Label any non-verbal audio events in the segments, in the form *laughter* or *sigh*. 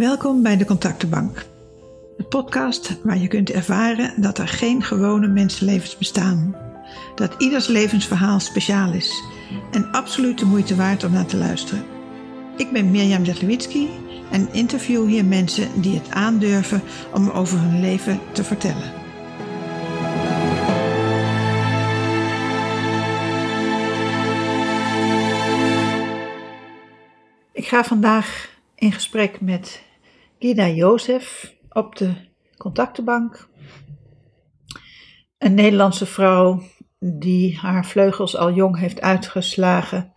Welkom bij de Contactenbank. De podcast waar je kunt ervaren dat er geen gewone mensenlevens bestaan. Dat ieders levensverhaal speciaal is en absoluut de moeite waard om naar te luisteren. Ik ben Mirjam Zetlewitzki en interview hier mensen die het aandurven om over hun leven te vertellen. Ik ga vandaag in gesprek met Gida Jozef op de contactenbank. Een Nederlandse vrouw die haar vleugels al jong heeft uitgeslagen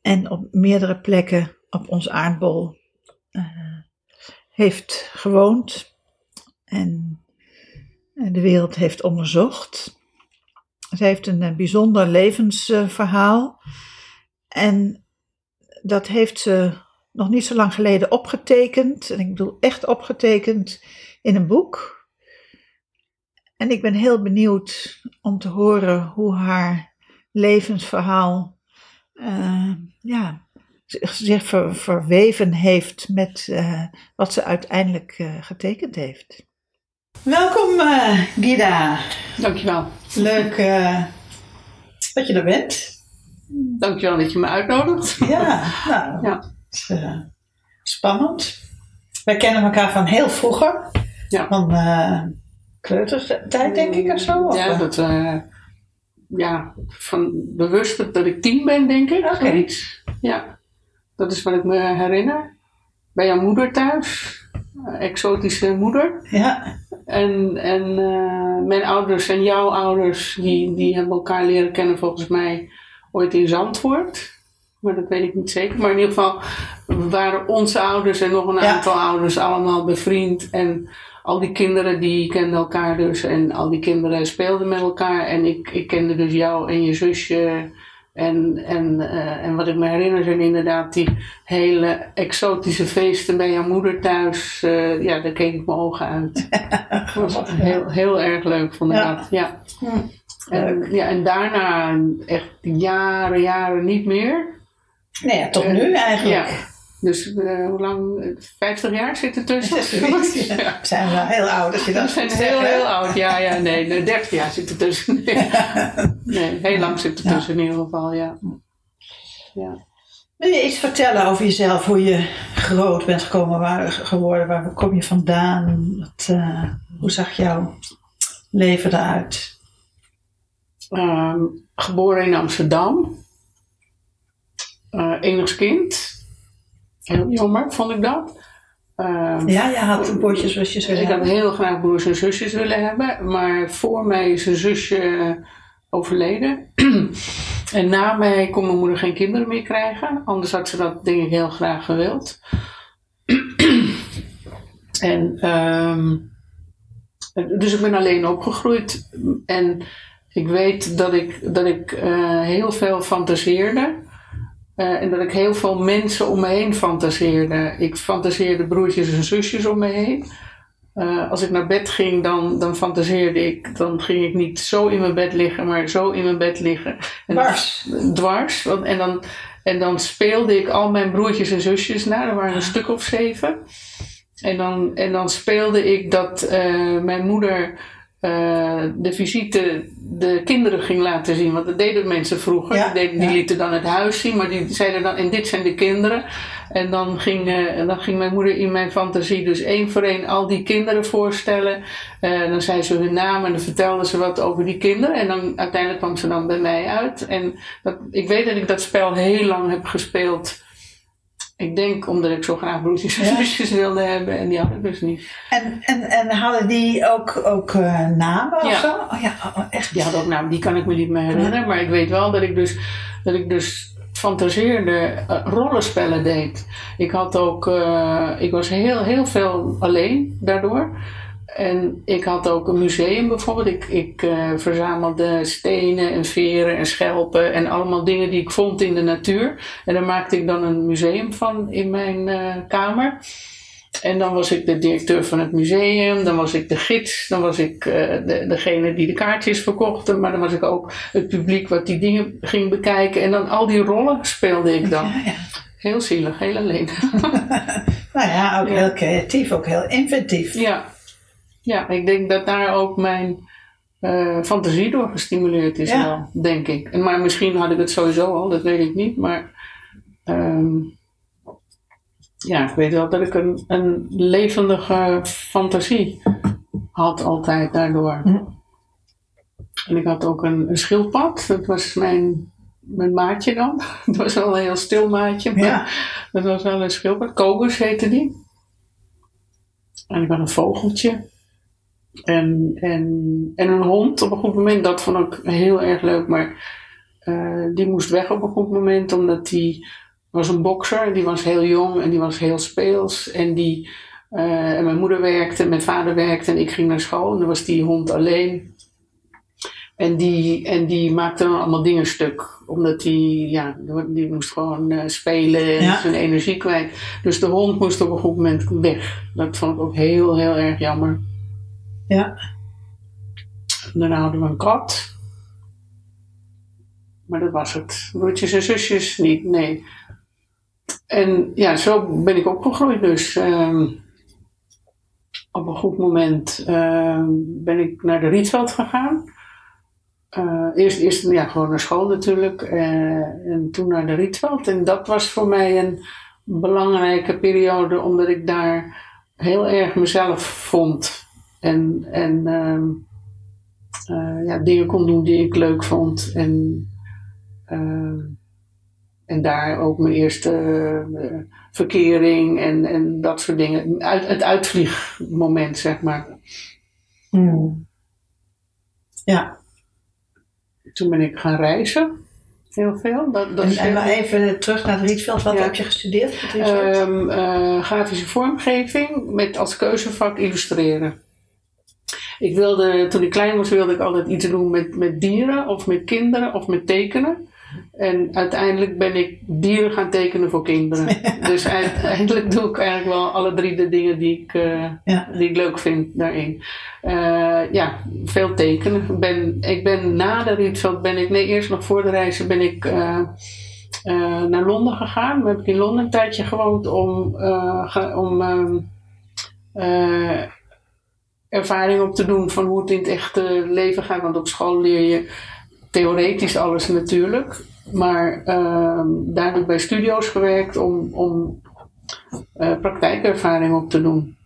en op meerdere plekken op ons aardbol uh, heeft gewoond en de wereld heeft onderzocht. Ze heeft een eh, bijzonder levensverhaal en dat heeft ze nog niet zo lang geleden opgetekend. En ik bedoel echt opgetekend in een boek. En ik ben heel benieuwd om te horen hoe haar levensverhaal uh, ja, zich ver, verweven heeft met uh, wat ze uiteindelijk uh, getekend heeft. Welkom Gida. Dankjewel. Leuk dat je er bent. Dankjewel dat je me uitnodigt. Ja, *laughs* nou, ja. Uh, spannend. Wij kennen elkaar van heel vroeger. Ja. Van uh, kleutertijd, denk ik, of zo? Ja, dat, uh, ja, van bewust dat ik tien ben, denk ik. Okay. Ja, dat is wat ik me herinner. Bij jouw moeder thuis. exotische moeder. Ja. En, en mijn ouders en jouw ouders, die, die hebben elkaar leren kennen volgens mij ooit in Zandvoort. Maar dat weet ik niet zeker. Maar in ieder geval waren onze ouders en nog een aantal ouders allemaal bevriend. En al die kinderen die kenden elkaar dus. En al die kinderen speelden met elkaar. En ik, ik kende dus jou en je zusje. En, en, uh, en wat ik me herinner zijn inderdaad die hele exotische feesten bij jouw moeder thuis. Uh, ja, daar keek ik mijn ogen uit. *laughs* dat was heel, heel erg leuk vond ik ja. dat. Ja. En, ja, en daarna echt jaren, jaren niet meer. Nee, ja, tot nu eigenlijk. Ja. Dus uh, hoe lang? 50 jaar zit er tussen? ja. *laughs* Zijn we wel heel oud als je dat zijn heel, heel oud. Ja, ja, nee, 30 jaar zit er tussen. *laughs* Nee, nee heel lang zit er tussen in ieder geval, ja. ja. Wil je iets vertellen over jezelf, hoe je groot bent gekomen, waar, geworden, waar kom je vandaan? Wat, uh, hoe zag jouw leven eruit? Um, geboren in Amsterdam. Uh, enigst kind. Heel jammer vond ik dat. Uh, ja, je had broertjes, zusjes willen Ik had heel graag broers en zusjes willen hebben. Maar voor mij is een zusje overleden. *clears throat* en na mij kon mijn moeder geen kinderen meer krijgen. Anders had ze dat denk ik heel graag gewild. *clears throat* en um, dus ik ben alleen opgegroeid. En ik weet dat ik, dat ik uh, heel veel fantaseerde. Uh, en dat ik heel veel mensen om me heen fantaseerde. Ik fantaseerde broertjes en zusjes om me heen. Uh, als ik naar bed ging, dan, dan fantaseerde ik. Dan ging ik niet zo in mijn bed liggen, maar zo in mijn bed liggen. En dwars. Dan, dwars. En dan, en dan speelde ik al mijn broertjes en zusjes na. Er waren een stuk of zeven. En dan, en dan speelde ik dat uh, mijn moeder uh, de visite de kinderen ging laten zien. Want dat deden mensen vroeger. Ja, die, deden, die lieten dan het huis zien, maar die zeiden dan: en dit zijn de kinderen. En dan ging, uh, dan ging mijn moeder in mijn fantasie dus één voor één al die kinderen voorstellen. Uh, dan zei ze hun naam en dan vertelde ze wat over die kinderen. En dan uiteindelijk kwam ze dan bij mij uit. En dat, ik weet dat ik dat spel heel lang heb gespeeld. Ik denk omdat ik zo graag broertjes en zusjes wilde hebben en die had ik dus niet. En, en, en hadden die ook, ook uh, namen of zo? Oh ja, oh, echt? Die hadden ook namen, die kan ik me niet meer herinneren. Maar ik weet wel dat ik dus, dat ik dus fantaseerde uh, rollenspellen deed. Ik had ook, uh, ik was heel, heel veel alleen daardoor. En ik had ook een museum bijvoorbeeld. Ik, ik uh, verzamelde stenen en veren en schelpen en allemaal dingen die ik vond in de natuur. En daar maakte ik dan een museum van in mijn uh, kamer. En dan was ik de directeur van het museum, dan was ik de gids, dan was ik uh, de, degene die de kaartjes verkocht, maar dan was ik ook het publiek wat die dingen ging bekijken. En dan al die rollen speelde ik dan. *laughs* Ja, ja. Heel zielig, heel alleen. *laughs* nou ja, ook Ja. heel creatief, ook heel inventief. ja. Ja, ik denk dat daar ook mijn eh, fantasie door gestimuleerd is Ja. wel, denk ik. Maar misschien had ik het sowieso al, dat weet ik niet. Maar ehm, ja, ik weet wel dat ik een, een levendige fantasie had altijd daardoor. Hm. En ik had ook een, een schildpad. Dat was mijn, mijn maatje dan. *laughs* Dat was wel een heel stil maatje. Maar Ja. Dat was wel een schildpad. Kobus heette die. En ik had een vogeltje. En, en, en een hond op een goed moment. Dat vond ik heel erg leuk. Maar eh, die moest weg op een goed moment. Omdat die was een bokser. Die was heel jong en die was heel speels. En, die, eh, en mijn moeder werkte, mijn vader werkte en ik ging naar school. En dan was die hond alleen. En die, en die maakte dan allemaal dingen stuk. Omdat die, ja, die moest gewoon eh, spelen en Ja. zijn energie kwijt. Dus de hond moest op een goed moment weg. Dat vond ik ook heel, heel erg jammer. Ja. Daarna hadden we een kat. Maar dat was het. Broertjes en zusjes niet, nee. En ja, zo ben ik opgegroeid dus. ehm, op een goed moment ehm, ben ik naar de Rietveld gegaan. Eh, eerst, eerst ja, gewoon naar school natuurlijk. eh, en toen naar de Rietveld. En dat was voor mij een belangrijke periode, omdat ik daar heel erg mezelf vond. En, en ehm, eh, ja, dingen kon doen die ik leuk vond. En, ehm, en daar ook mijn eerste eh, verkering en, en dat soort dingen. Uit, het uitvliegmoment, zeg maar. Hmm. Ja, Toen ben ik gaan reizen. Heel veel. Dat, dat en, en maar even terug naar het Rietveld. Wat Ja. heb je gestudeerd? Ehm, eh, grafische vormgeving met als keuzevak illustreren. Ik wilde, toen ik klein was, wilde ik altijd iets doen met, met dieren of met kinderen of met tekenen. En uiteindelijk ben ik dieren gaan tekenen voor kinderen. *laughs* dus uiteindelijk doe ik eigenlijk wel alle drie de dingen die ik, eh, Ja. die ik leuk vind daarin. Eh, ja, veel tekenen. Ik ben, ik ben na de Rietveld ben ik, nee eerst nog voor de reizen ben ik eh, naar Londen gegaan. Dan heb ik in Londen een tijdje gewoond om, om ehm, eh, ervaring op te doen van hoe het in het echte leven gaat. Want op school leer je theoretisch alles natuurlijk. Maar ehm, daar heb ik bij studio's gewerkt om, om eh, praktijkervaring op te doen.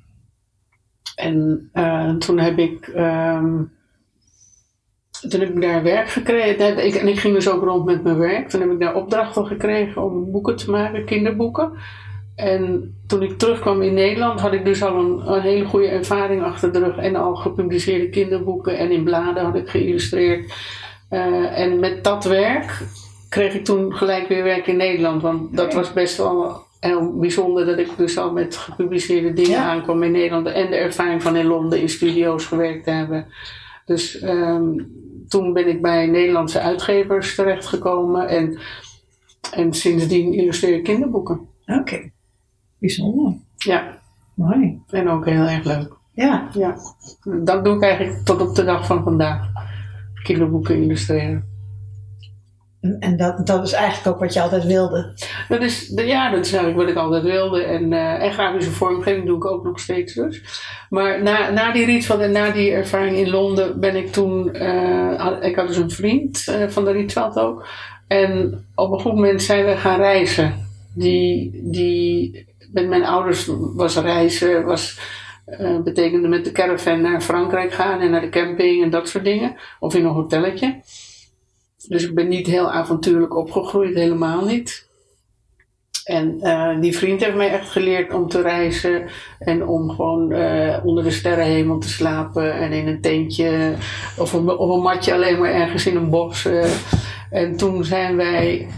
En eh, toen heb ik. ehm, toen heb ik daar werk gekregen. Ik, en ik ging dus ook rond met mijn werk. Toen heb ik daar opdrachten gekregen om boeken te maken, kinderboeken. En toen ik terugkwam in Nederland had ik dus al een, een hele goede ervaring achter de rug. En al gepubliceerde kinderboeken en in bladen had ik geïllustreerd. Eh, en met dat werk kreeg ik toen gelijk weer werk in Nederland. Want dat was best wel heel bijzonder dat ik dus al met gepubliceerde dingen Ja. aankwam in Nederland. En de ervaring van in Londen in studio's gewerkt te hebben. Dus ehm, toen ben ik bij Nederlandse uitgevers terechtgekomen. En, en sindsdien illustreer ik kinderboeken. Oké, bijzonder. Ja, Mooi. en ook heel erg leuk. Ja, Ja, dat doe ik eigenlijk tot op de dag van vandaag. Kinderboeken illustreren. en, en dat, dat is eigenlijk ook wat je altijd wilde. Dat is, ja, dat is eigenlijk wat ik altijd wilde. En, eh en grafische vormgeving doe ik ook nog steeds dus. Maar na, na die Rietveld en na die ervaring in Londen ben ik toen... had- ik had dus een vriend eh, van de Rietveld ook. En op een goed moment zijn we gaan reizen. Die, die met mijn ouders was reizen, was, eh, betekende met de caravan naar Frankrijk gaan en naar de camping en dat soort dingen. Of in een hotelletje. Dus ik ben niet heel avontuurlijk opgegroeid, helemaal niet. En eh, die vriend heeft mij echt geleerd om te reizen en om gewoon eh, onder de sterrenhemel te slapen en in een tentje of een, op een matje alleen maar ergens in een bos. En toen zijn wij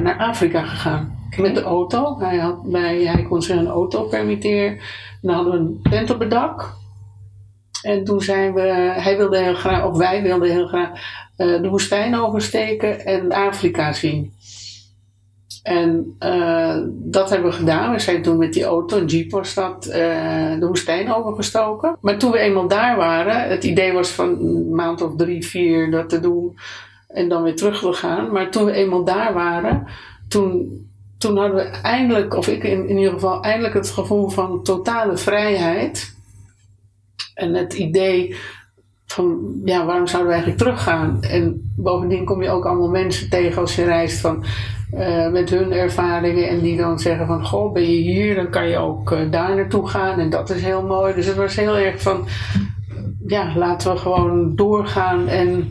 naar Afrika gegaan met de auto. Hij, had mij, hij kon zich een auto permitteren. En dan hadden we een tent op het dak. En toen zijn we, hij wilde heel graag, of wij wilden heel graag, eh, de woestijn oversteken en Afrika zien. En eh, dat hebben we gedaan. We zijn toen met die auto, een jeep was dat, eh, de woestijn overgestoken. Maar toen we eenmaal daar waren, het idee was van een maand of drie, vier dat te doen en dan weer terug te gaan. Maar toen we eenmaal daar waren, toen, toen hadden we eindelijk, of ik in, in ieder geval, eindelijk het gevoel van totale vrijheid. En het idee van, ja, waarom zouden we eigenlijk teruggaan? En bovendien kom je ook allemaal mensen tegen als je reist van, eh, met hun ervaringen. En die dan zeggen van, goh, ben je hier, dan kan je ook uh, daar naartoe gaan. En dat is heel mooi. Dus het was heel erg van, ja, laten we gewoon doorgaan en,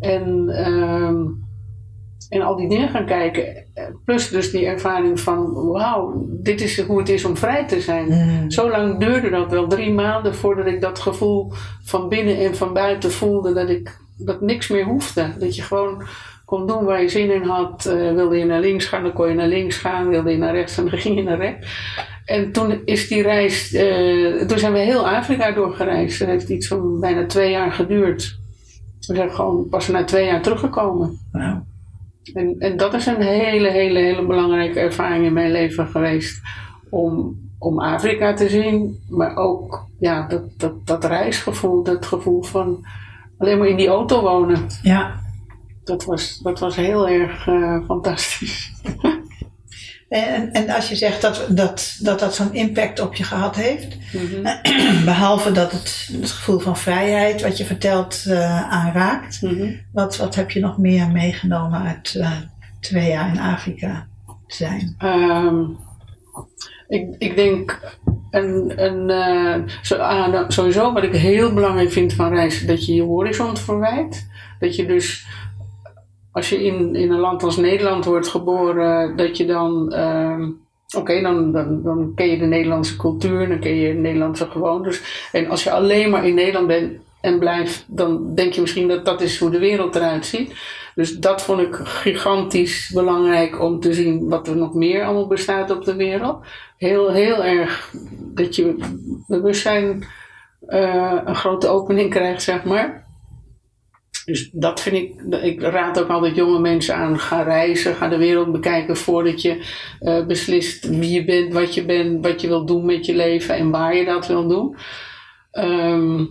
en, ehm, en al die dingen gaan kijken. Plus dus die ervaring van, wauw, dit is hoe het is om vrij te zijn. Mm. Zo lang duurde dat wel, drie maanden voordat ik dat gevoel van binnen en van buiten voelde dat ik dat niks meer hoefde. Dat je gewoon kon doen waar je zin in had. Eh, wilde je naar links gaan, dan kon je naar links gaan. Wilde je naar rechts, *laughs* dan ging je naar rechts. En toen is die reis, eh, toen zijn we heel Afrika doorgereisd. Dat heeft iets van bijna twee jaar geduurd. We zijn gewoon pas na twee jaar teruggekomen. Wauw. En, en dat is een hele, hele, hele belangrijke ervaring in mijn leven geweest. Om, om Afrika te zien, maar ook ja, dat, dat, dat reisgevoel, dat gevoel van alleen maar in die auto wonen. Ja. Dat was, dat was heel erg eh, fantastisch. *laughs* En, en als je zegt dat dat, dat, dat zo'n impact op je gehad heeft, Mhm, *clears throat* behalve dat het het gevoel van vrijheid, wat je vertelt, eh, aanraakt, mhm. wat, wat heb je nog meer meegenomen uit eh, twee jaar in Afrika zijn? Ehm, ik, ik denk, een, een, zo, nou, sowieso wat ik heel belangrijk vind van reizen, dat je je horizon verwijt. Dat je dus, als je in, in een land als Nederland wordt geboren, dat je dan, ehm, oké, dan, dan, dan ken je de Nederlandse cultuur, dan ken je de Nederlandse gewoontes. En als je alleen maar in Nederland bent en blijft, dan denk je misschien dat dat is hoe de wereld eruit ziet. Dus dat vond ik gigantisch belangrijk om te zien wat er nog meer allemaal bestaat op de wereld. Heel, heel erg dat je bewustzijn eh, een grote opening krijgt, zeg maar. Dus dat vind ik, ik raad ook altijd jonge mensen aan, ga reizen, ga de wereld bekijken voordat je eh, beslist wie je bent, wat je bent, wat je wilt doen met je leven en waar je dat wil doen. Ehm,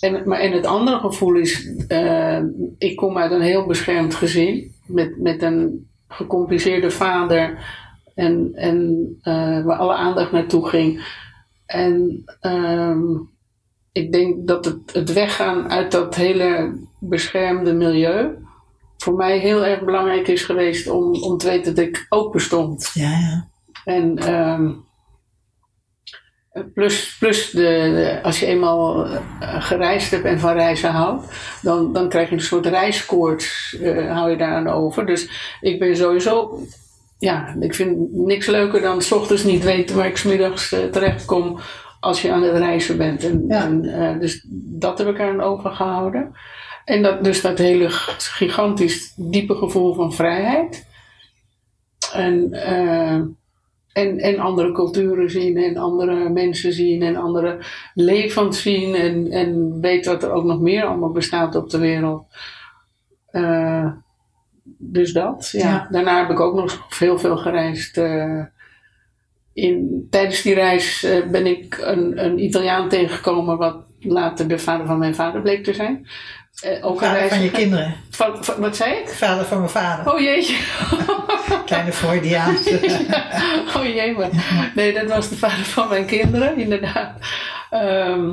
en, maar, en het andere gevoel is, eh, ik kom uit een heel beschermd gezin met, met een gecompliceerde vader en, en eh, waar alle aandacht naartoe ging. En ehm, ik denk dat het, het weggaan uit dat hele beschermde milieu voor mij heel erg belangrijk is geweest om, om te weten dat ik ook bestond. Ja, ja. En ehm, plus, plus de, de- als je eenmaal eh, gereisd hebt en van reizen houdt, dan, dan krijg je een soort reiskoorts, eh, hou je daaraan over. Dus ik ben sowieso, ja, ik vind niks leuker dan 's ochtends niet weten waar ik 's middags eh, terecht kom als je aan het reizen bent. En, Ja. en, eh, dus dat heb ik aan overgehouden. En dat, dus dat hele gigantisch diepe gevoel van vrijheid. En, eh, en, en andere culturen zien en andere mensen zien en andere levens zien en, en weten wat er ook nog meer allemaal bestaat op de wereld. Eh, dus dat, ja. Ja. Daarna heb ik ook nog heel veel gereisd. In, tijdens die reis eh, ben ik een, een Italiaan tegengekomen, wat later de vader van mijn vader bleek te zijn. Eh, ook een Vader van je kinderen. Van- van- wat zei ik? Vader van mijn vader. Oh jeetje. *laughs* Kleine Freudiaanse. *laughs* oh jee, maar. Nee, dat was de vader van mijn kinderen, inderdaad. Ehm,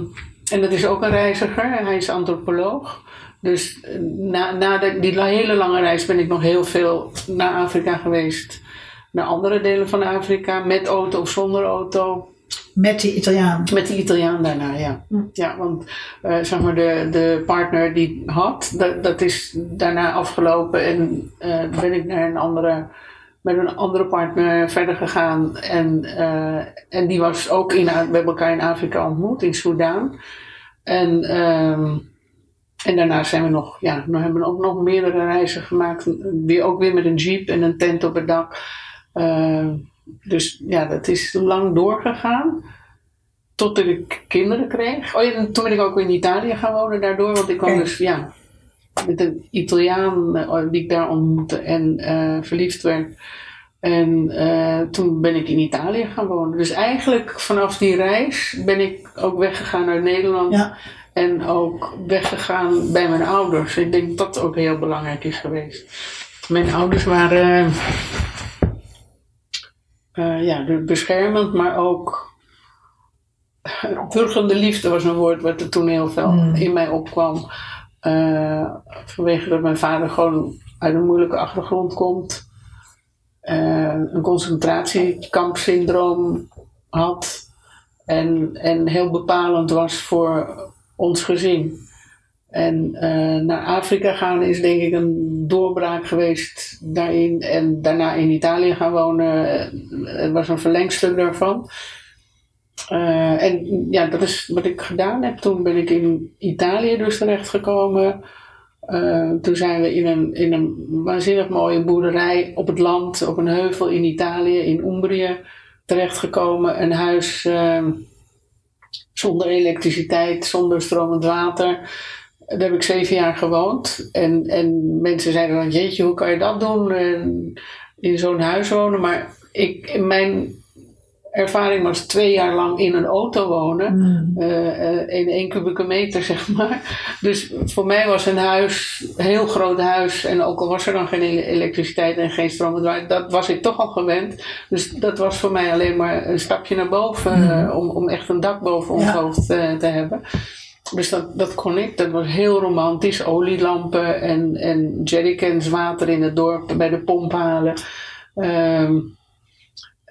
en dat is ook een reiziger, hij is antropoloog. Dus eh, na, na de, die hele lange reis ben ik nog heel veel naar Afrika geweest. Naar andere delen van Afrika, met auto of zonder auto. Met die Italiaan. Met die Italiaan daarna, ja. Hm. Ja, want eh, zeg maar de, de partner die had, dat, dat is daarna afgelopen en eh, ben ik naar een andere, met een andere partner verder gegaan. En, eh, en die was ook in, we hebben elkaar in Afrika ontmoet, in Soudaan. En, ehm, en daarna zijn we nog, ja, we hebben ook nog meerdere reizen gemaakt. Weer, ook weer met een jeep en een tent op het dak. Eh, dus ja, dat is lang doorgegaan. Totdat ik kinderen kreeg. Oh ja, en toen ben ik ook in Italië gaan wonen daardoor. Want ik kwam dus, ja, met een Italiaan eh, die ik daar ontmoette en eh, verliefd werd. En toen ben ik in Italië gaan wonen. Dus eigenlijk vanaf die reis ben ik ook weggegaan uit Nederland. Ja. En ook weggegaan bij mijn ouders. Ik denk dat dat ook heel belangrijk is geweest. Mijn ouders waren. Uh, ja, beschermend, maar ook burgende liefde was een woord wat er toen heel veel mm. in mij opkwam. Uh, vanwege dat mijn vader gewoon uit een moeilijke achtergrond komt. Uh, een concentratiekampsyndroom had. En, en heel bepalend was voor ons gezin. En uh, naar Afrika gaan is denk ik een doorbraak geweest daarin. En daarna in Italië gaan wonen. Het was een verlengstuk daarvan. Uh, en ja, dat is wat ik gedaan heb. Toen ben ik in Italië dus terechtgekomen. Uh, toen zijn we in een, in een waanzinnig mooie boerderij op het land, op een heuvel in Italië, in Umbrië, terechtgekomen. Een huis zonder elektriciteit, zonder stromend water. Daar heb ik zeven jaar gewoond. En, en mensen zeiden dan, jeetje, hoe kan je dat doen? in zo'n huis wonen. Maar ik, mijn ervaring was twee jaar lang in een auto wonen. Mm. Uh, in één kubieke meter, *laughs* zeg maar. Dus voor mij was een huis, een heel groot huis. En ook al was er dan geen elektriciteit en geen stroom, dat was ik toch al gewend. Dus dat was voor mij alleen maar een stapje naar boven. Mm. om, om echt een dak boven ons hoofd te hebben. Dus dat, dat kon ik. Dat was heel romantisch. Olielampen en, en jerrycans water in het dorp bij de pomp halen. Um,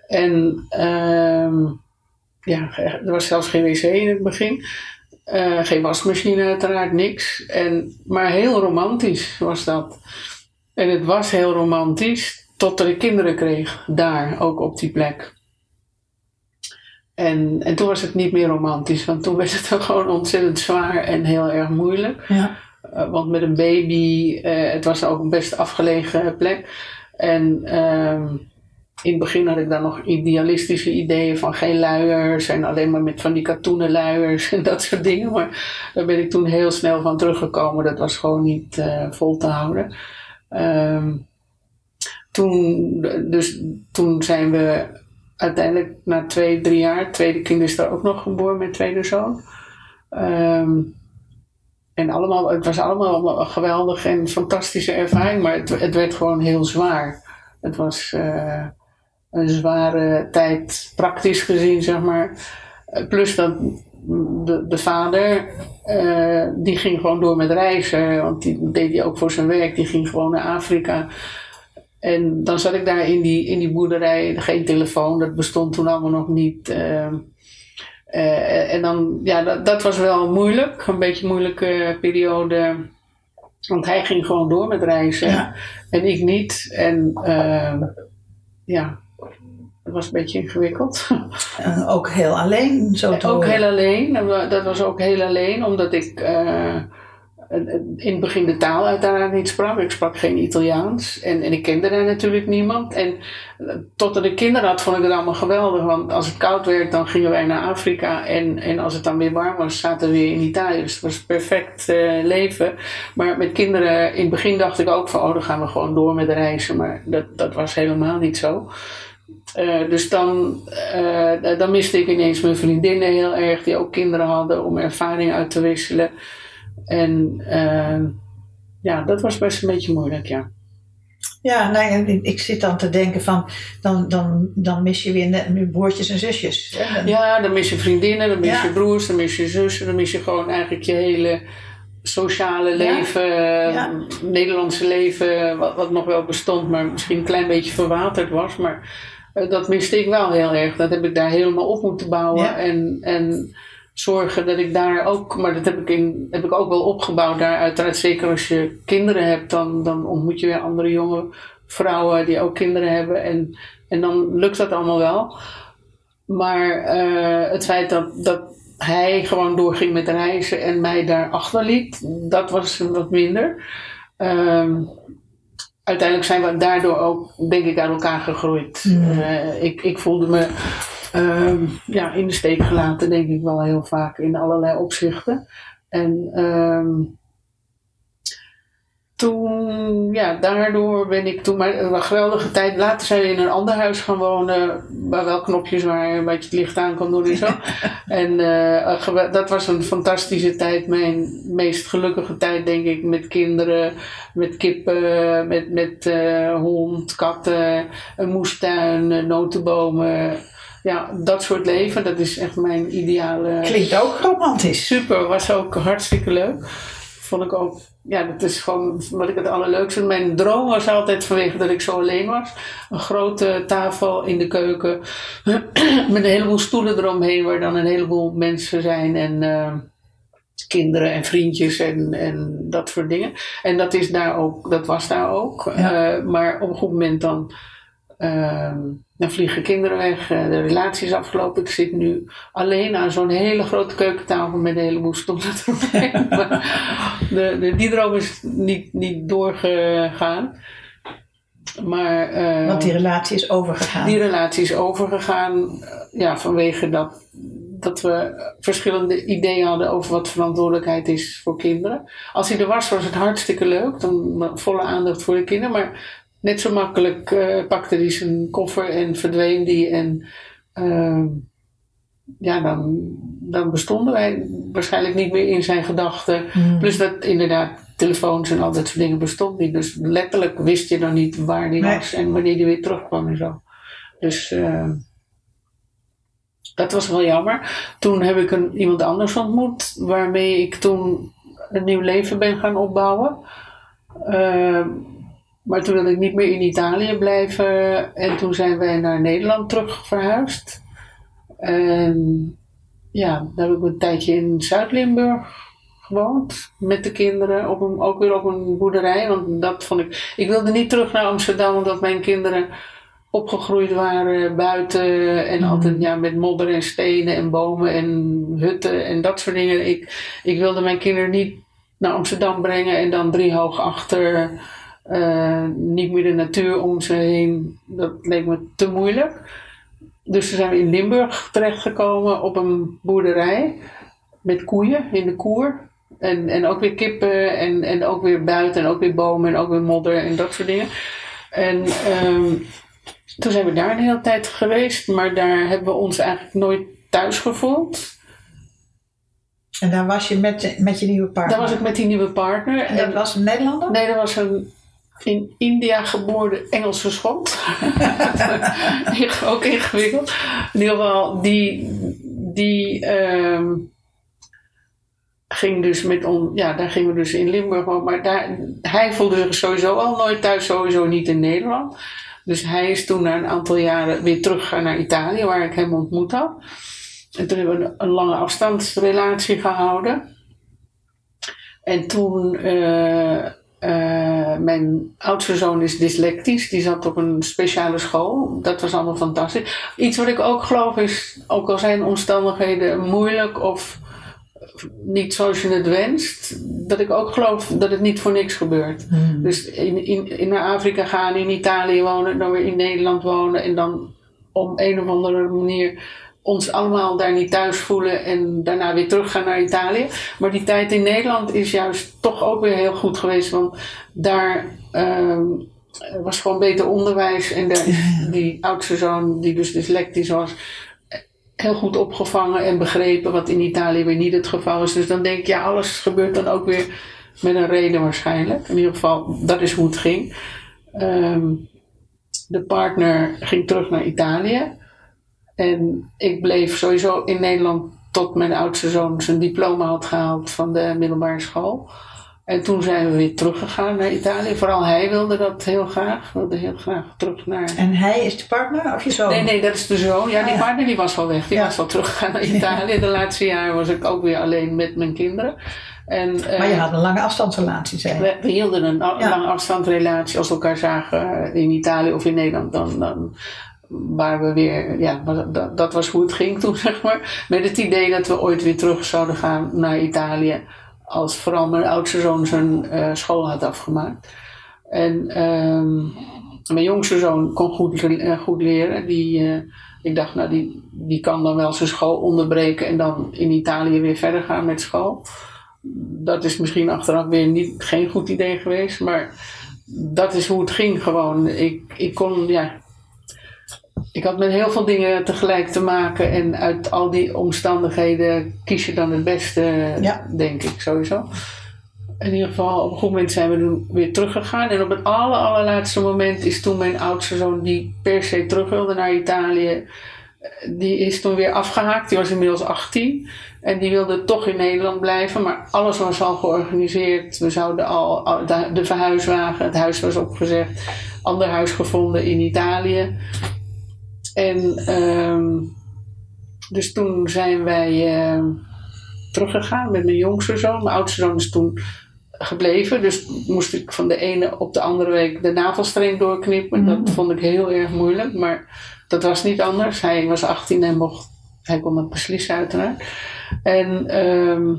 en uh, ja, er was zelfs geen wc in het begin. Uh, geen wasmachine uiteraard, niks. En, maar heel romantisch was dat. En het was heel romantisch totdat ik kinderen kreeg, daar, ook op die plek. En, en toen was het niet meer romantisch, want toen werd het *laughs* gewoon ontzettend zwaar en heel erg moeilijk. Ja. Uh, want met een baby, uh, het was ook een best afgelegen plek. En uh, in het begin had ik dan nog idealistische ideeën van geen luiers en alleen maar met van die katoenen luiers en *laughs* dat soort dingen. Maar daar ben ik toen heel snel van teruggekomen. Dat was gewoon niet uh, vol te houden. Um, toen, dus toen zijn we uiteindelijk na twee, drie jaar, tweede kind is daar ook nog geboren, mijn tweede zoon. Um, en allemaal, het was allemaal een geweldige en fantastische ervaring, maar het, het werd gewoon heel zwaar. Het was, uh, een zware tijd, praktisch gezien, zeg maar. Eh, plus dat de, de vader, uh, die ging gewoon door met reizen, want die deed hij ook voor zijn werk, die ging gewoon naar Afrika. En dan zat ik daar in die, in die boerderij, geen telefoon, dat bestond toen allemaal nog niet. Uh, uh, en dan, ja, dat, dat was wel moeilijk, een beetje een moeilijke periode. Want hij ging gewoon door met reizen ja. en ik niet. En ja, dat was een beetje ingewikkeld. *laughs* Uh, ook heel alleen, zo te Ook heel alleen. Dat was ook heel alleen, omdat ik uh, in het begin de taal uiteraard niet sprak. Ik sprak geen Italiaans en, en ik kende daar natuurlijk niemand. En uh, totdat ik kinderen had, vond ik het allemaal geweldig. Want als het koud werd, dan gingen wij naar Afrika. En, en als het dan weer warm was, zaten we weer in Italië. Dus het was perfect leven. Maar met kinderen, in het begin dacht ik ook van, oh, dan gaan we gewoon door met reizen. Maar dat, dat was helemaal niet zo. Uh, dus dan, dan miste ik ineens mijn vriendinnen heel erg, die ook kinderen hadden, om ervaring uit te wisselen. En uh, ja, dat was best een beetje moeilijk, ja. Ja, nou, ik, ik zit dan te denken van, dan, dan, dan mis je weer net nu broertjes en zusjes. Hè? Ja, dan mis je vriendinnen, dan mis ja. je broers, dan mis je zussen, dan mis je gewoon eigenlijk je hele sociale leven, ja. Ja. Nederlandse leven, wat, wat nog wel bestond, maar misschien een klein beetje verwaterd was. Maar uh, dat miste ik wel heel erg. Dat heb ik daar helemaal op moeten bouwen. En, en zorgen dat ik daar ook, maar dat heb ik, in, heb ik ook wel opgebouwd daar. Uiteraard, zeker als je kinderen hebt, dan, dan ontmoet je weer andere jonge vrouwen die ook kinderen hebben. En, en dan lukt dat allemaal wel. Maar uh, het feit dat, dat hij gewoon doorging met reizen en mij daar achterliet, dat was wat minder. Um, uiteindelijk zijn we daardoor ook, denk ik, uit elkaar gegroeid. Mm. Uh, ik, ik voelde me uh, ja, in de steek gelaten, denk ik wel heel vaak, in allerlei opzichten. En um, toen, ja, daardoor ben ik toen maar een geweldige tijd. Later zijn we in een ander huis gaan wonen, waar wel knopjes waar een beetje het licht aan kon doen en zo. *laughs* en uh, dat was een fantastische tijd, mijn meest gelukkige tijd, denk ik, met kinderen, met kippen, met, met uh, hond, katten, een moestuin, notenbomen. Ja, dat soort leven, dat is echt mijn ideale. Klinkt ook romantisch. Super, was ook hartstikke leuk. Vond ik ook ja, dat is gewoon wat ik het allerleukste vind. Mijn droom was altijd vanwege dat ik zo alleen was. Een grote tafel in de keuken *clears throat* met een heleboel stoelen eromheen waar dan een heleboel mensen zijn en uh, kinderen en vriendjes en, en dat soort dingen. En dat, is daar ook, dat was daar ook. Ja. Uh, maar op een goed moment dan uh, dan vliegen kinderen weg, eh, de relatie is afgelopen. Ik zit nu alleen aan zo'n hele grote keukentafel met een heleboel stoelen eromheen. *laughs* de, de, die droom is niet, niet doorgegaan. Maar, uh, Want die relatie is overgegaan. Die relatie is overgegaan, eh, ja, vanwege dat, dat we verschillende ideeën hadden over wat verantwoordelijkheid is voor kinderen. Als hij er was, was het hartstikke leuk, dan volle aandacht voor de kinderen. Maar net zo makkelijk uh, pakte hij zijn koffer en verdween die. En uh, ja, dan, dan bestonden wij waarschijnlijk niet meer in zijn gedachten. Mm. Plus dat inderdaad telefoons en al dat soort dingen bestond niet. Dus letterlijk wist je dan niet waar die nee. was en wanneer die weer terugkwam en zo. Dus uh, dat was wel jammer. Toen heb ik een, iemand anders ontmoet waarmee ik toen een nieuw leven ben gaan opbouwen. Uh, maar toen wilde ik niet meer in Italië blijven en toen zijn wij naar Nederland terug verhuisd. En ja, daar heb ik een tijdje in Zuid-Limburg gewoond met de kinderen, op een, ook weer op een boerderij. Want dat vond ik. Ik wilde niet terug naar Amsterdam omdat mijn kinderen opgegroeid waren buiten en mm. altijd ja, met modder en stenen en bomen en hutten en dat soort dingen. Ik, ik wilde mijn kinderen niet naar Amsterdam brengen en dan drie hoog achter uh, niet meer de natuur om ze heen. Dat leek me te moeilijk. Dus toen zijn we in Limburg terechtgekomen op een boerderij met koeien in de koer. En, en ook weer kippen en, en ook weer buiten en ook weer bomen en ook weer modder en dat soort dingen. En um, toen zijn we daar een hele tijd geweest, maar daar hebben we ons eigenlijk nooit thuis gevoeld. En daar was je met, met je nieuwe partner? Daar was ik met die nieuwe partner. En dat was een Nederlander? Nee, dat was een in India geboren Engelse schot. *laughs* ook ingewikkeld. In ieder geval, die, die um, ging dus met on, ja, daar gingen we dus in Limburg. Maar daar, hij voelde sowieso al nooit thuis, sowieso niet in Nederland. Dus hij is toen na een aantal jaren weer teruggegaan naar Italië, waar ik hem ontmoet had. En toen hebben we een, een lange afstandsrelatie gehouden. En toen. Uh, uh, mijn oudste zoon is dyslectisch, die zat op een speciale school. Dat was allemaal fantastisch. Iets wat ik ook geloof is, ook al zijn omstandigheden moeilijk of niet zoals je het wenst, dat ik ook geloof dat het niet voor niks gebeurt. Hmm. Dus in, in, in naar Afrika gaan, in Italië wonen, dan weer in Nederland wonen en dan op een of andere manier ons allemaal daar niet thuis voelen en daarna weer teruggaan naar Italië. Maar die tijd in Nederland is juist toch ook weer heel goed geweest, want daar uh, was gewoon beter onderwijs en de, die oudste zoon, die dus dyslectisch was, heel goed opgevangen en begrepen, wat in Italië weer niet het geval is. Dus dan denk ja, alles gebeurt dan ook weer met een reden waarschijnlijk. In ieder geval, dat is hoe het ging. Um, de partner ging terug naar Italië. En ik bleef sowieso in Nederland tot mijn oudste zoon zijn diploma had gehaald van de middelbare school. En toen zijn we weer teruggegaan naar Italië. Vooral hij wilde dat heel graag. Wilde heel graag terug naar... En hij is de partner of je zoon? Nee, nee, dat is de zoon. Ja, die ah, partner die was al weg. Die was al teruggegaan naar Italië. De laatste jaren was ik ook weer alleen met mijn kinderen. En, maar je had een lange afstandsrelatie, zei we, we, hielden een lange afstandsrelatie. Als we elkaar zagen in Italië of in Nederland, dan, dan waar we weer, ja, dat, dat, was hoe het ging toen, *laughs* zeg maar. Met het idee dat we ooit weer terug zouden gaan naar Italië. Als vooral mijn oudste zoon zijn uh, school had afgemaakt. En um, mijn jongste zoon kon goed, uh, goed leren. Die, uh, ik dacht, nou, die, die kan dan wel zijn school onderbreken en dan in Italië weer verder gaan met school. dat is misschien achteraf weer niet, geen goed idee geweest, maar dat is hoe het ging gewoon. Ik, ik kon, ja, ik had met heel veel dingen tegelijk te maken en uit al die omstandigheden kies je dan het beste, Ja. denk ik sowieso. In ieder geval, op een goed moment zijn we toen weer teruggegaan. En op het aller, allerlaatste moment is toen mijn oudste zoon, die per se terug wilde naar Italië, die is toen weer afgehaakt. Die was inmiddels 18. En die wilde toch in Nederland blijven. Maar alles was al georganiseerd. We zouden al, de verhuiswagen, het huis was opgezegd. Ander huis gevonden in Italië. En ehm, dus toen zijn wij ehm, teruggegaan met mijn jongste zoon. Mijn oudste zoon is toen gebleven. Dus moest ik van de ene op de andere week de navelstreng doorknippen. Dat vond ik heel erg moeilijk. Maar dat was niet anders. Hij was 18 en mocht, hij kon het beslissen uiteraard. En ehm,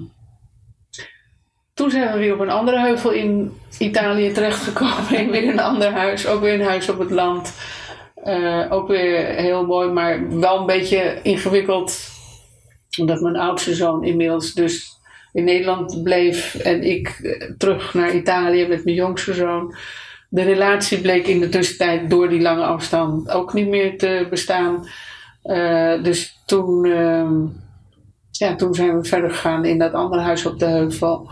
toen zijn we weer op een andere heuvel in Italië terechtgekomen. *laughs* In weer een ander huis. Ook weer een huis op het land. Eh, ook weer heel mooi, maar wel een beetje ingewikkeld. Omdat mijn oudste zoon inmiddels dus in Nederland bleef. En ik eh, terug naar Italië met mijn jongste zoon. De relatie bleek in de tussentijd door die lange afstand ook niet meer te bestaan. Eh, dus toen, ehm, ja, toen zijn we verder gegaan in dat andere huis op de heuvel.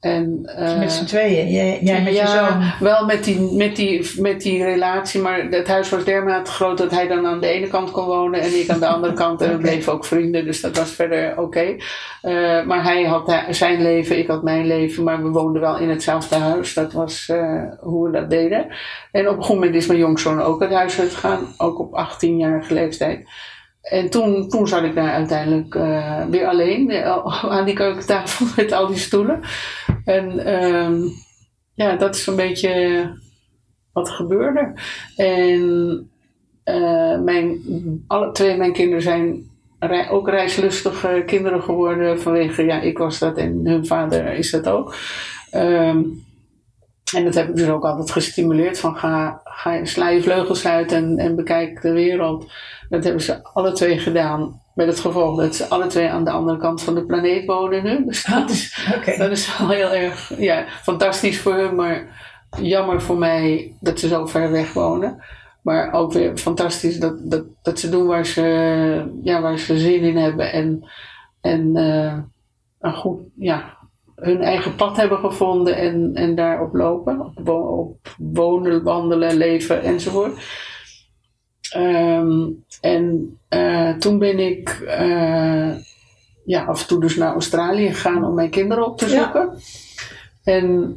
En, eh, met z'n tweeën, jij, jij met je zoon. wel met die, met, die, met die relatie, maar het huis was dermate groot dat hij dan aan de ene kant kon wonen en ik aan de andere *laughs* kant. En we Oké. bleven ook vrienden, dus dat was verder oké. Eh, maar hij had zijn leven, ik had mijn leven, maar we woonden wel in hetzelfde huis. Dat was eh, hoe we dat deden. En op een goed moment is mijn jongzoon ook het huis uitgegaan, ook op 18-jarige leeftijd. En toen, toen zat ik daar uiteindelijk eh, weer alleen *laughs* aan die keukentafel *laughs* met al die stoelen. En ehm, ja, dat is een beetje wat gebeurde. En eh, mijn, alle twee mijn kinderen zijn ook reislustige kinderen geworden vanwege, ja, ik was dat en hun vader is dat ook. Ehm, en dat heb ik dus ook altijd gestimuleerd van ga, ga sla je vleugels uit en, en bekijk de wereld. Dat hebben ze alle twee gedaan. Met het gevolg dat ze alle twee aan de andere kant van de planeet wonen nu. Dus dat is, dat is wel heel erg ja, fantastisch voor hun, maar jammer voor mij dat ze zo ver weg wonen. Maar ook weer fantastisch dat, dat, dat ze doen waar ze, ja, waar ze zin in hebben. En, en eh, een goed, ja, hun eigen pad hebben gevonden en, en daarop lopen. Op, wo- op wonen, wandelen, leven enzovoort. Ehm, en eh, toen ben ik eh, ja, af en toe dus naar Australië gegaan om mijn kinderen op te Ja. zoeken. En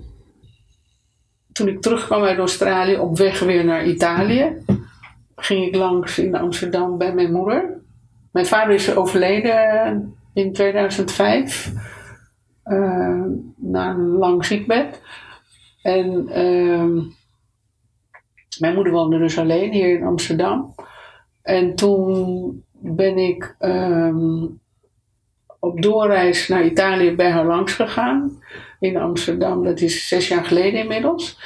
toen ik terugkwam uit Australië op weg weer naar Italië, ging ik langs in Amsterdam bij mijn moeder. Mijn vader is overleden in 2005 eh, na een lang ziekbed. En ehm, mijn moeder woonde dus alleen hier in Amsterdam. En toen ben ik ehm, op doorreis naar Italië bij haar langs gegaan. In Amsterdam, dat is zes jaar geleden inmiddels.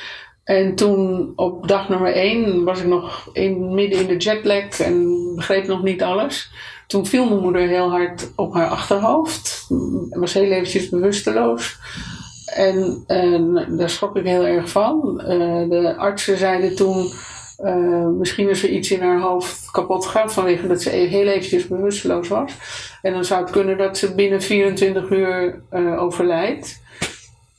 En toen op dag nummer één was ik nog in, midden in de jetlag en begreep nog niet alles. Toen viel mijn moeder heel hard op haar achterhoofd. Was heel eventjes bewusteloos. En, en daar schrok ik heel erg van. Eh, de artsen zeiden toen, eh, misschien is er iets in haar hoofd kapot gegaan vanwege dat ze e- heel eventjes bewusteloos was. En dan zou het kunnen dat ze binnen 24 uur eh, overlijdt.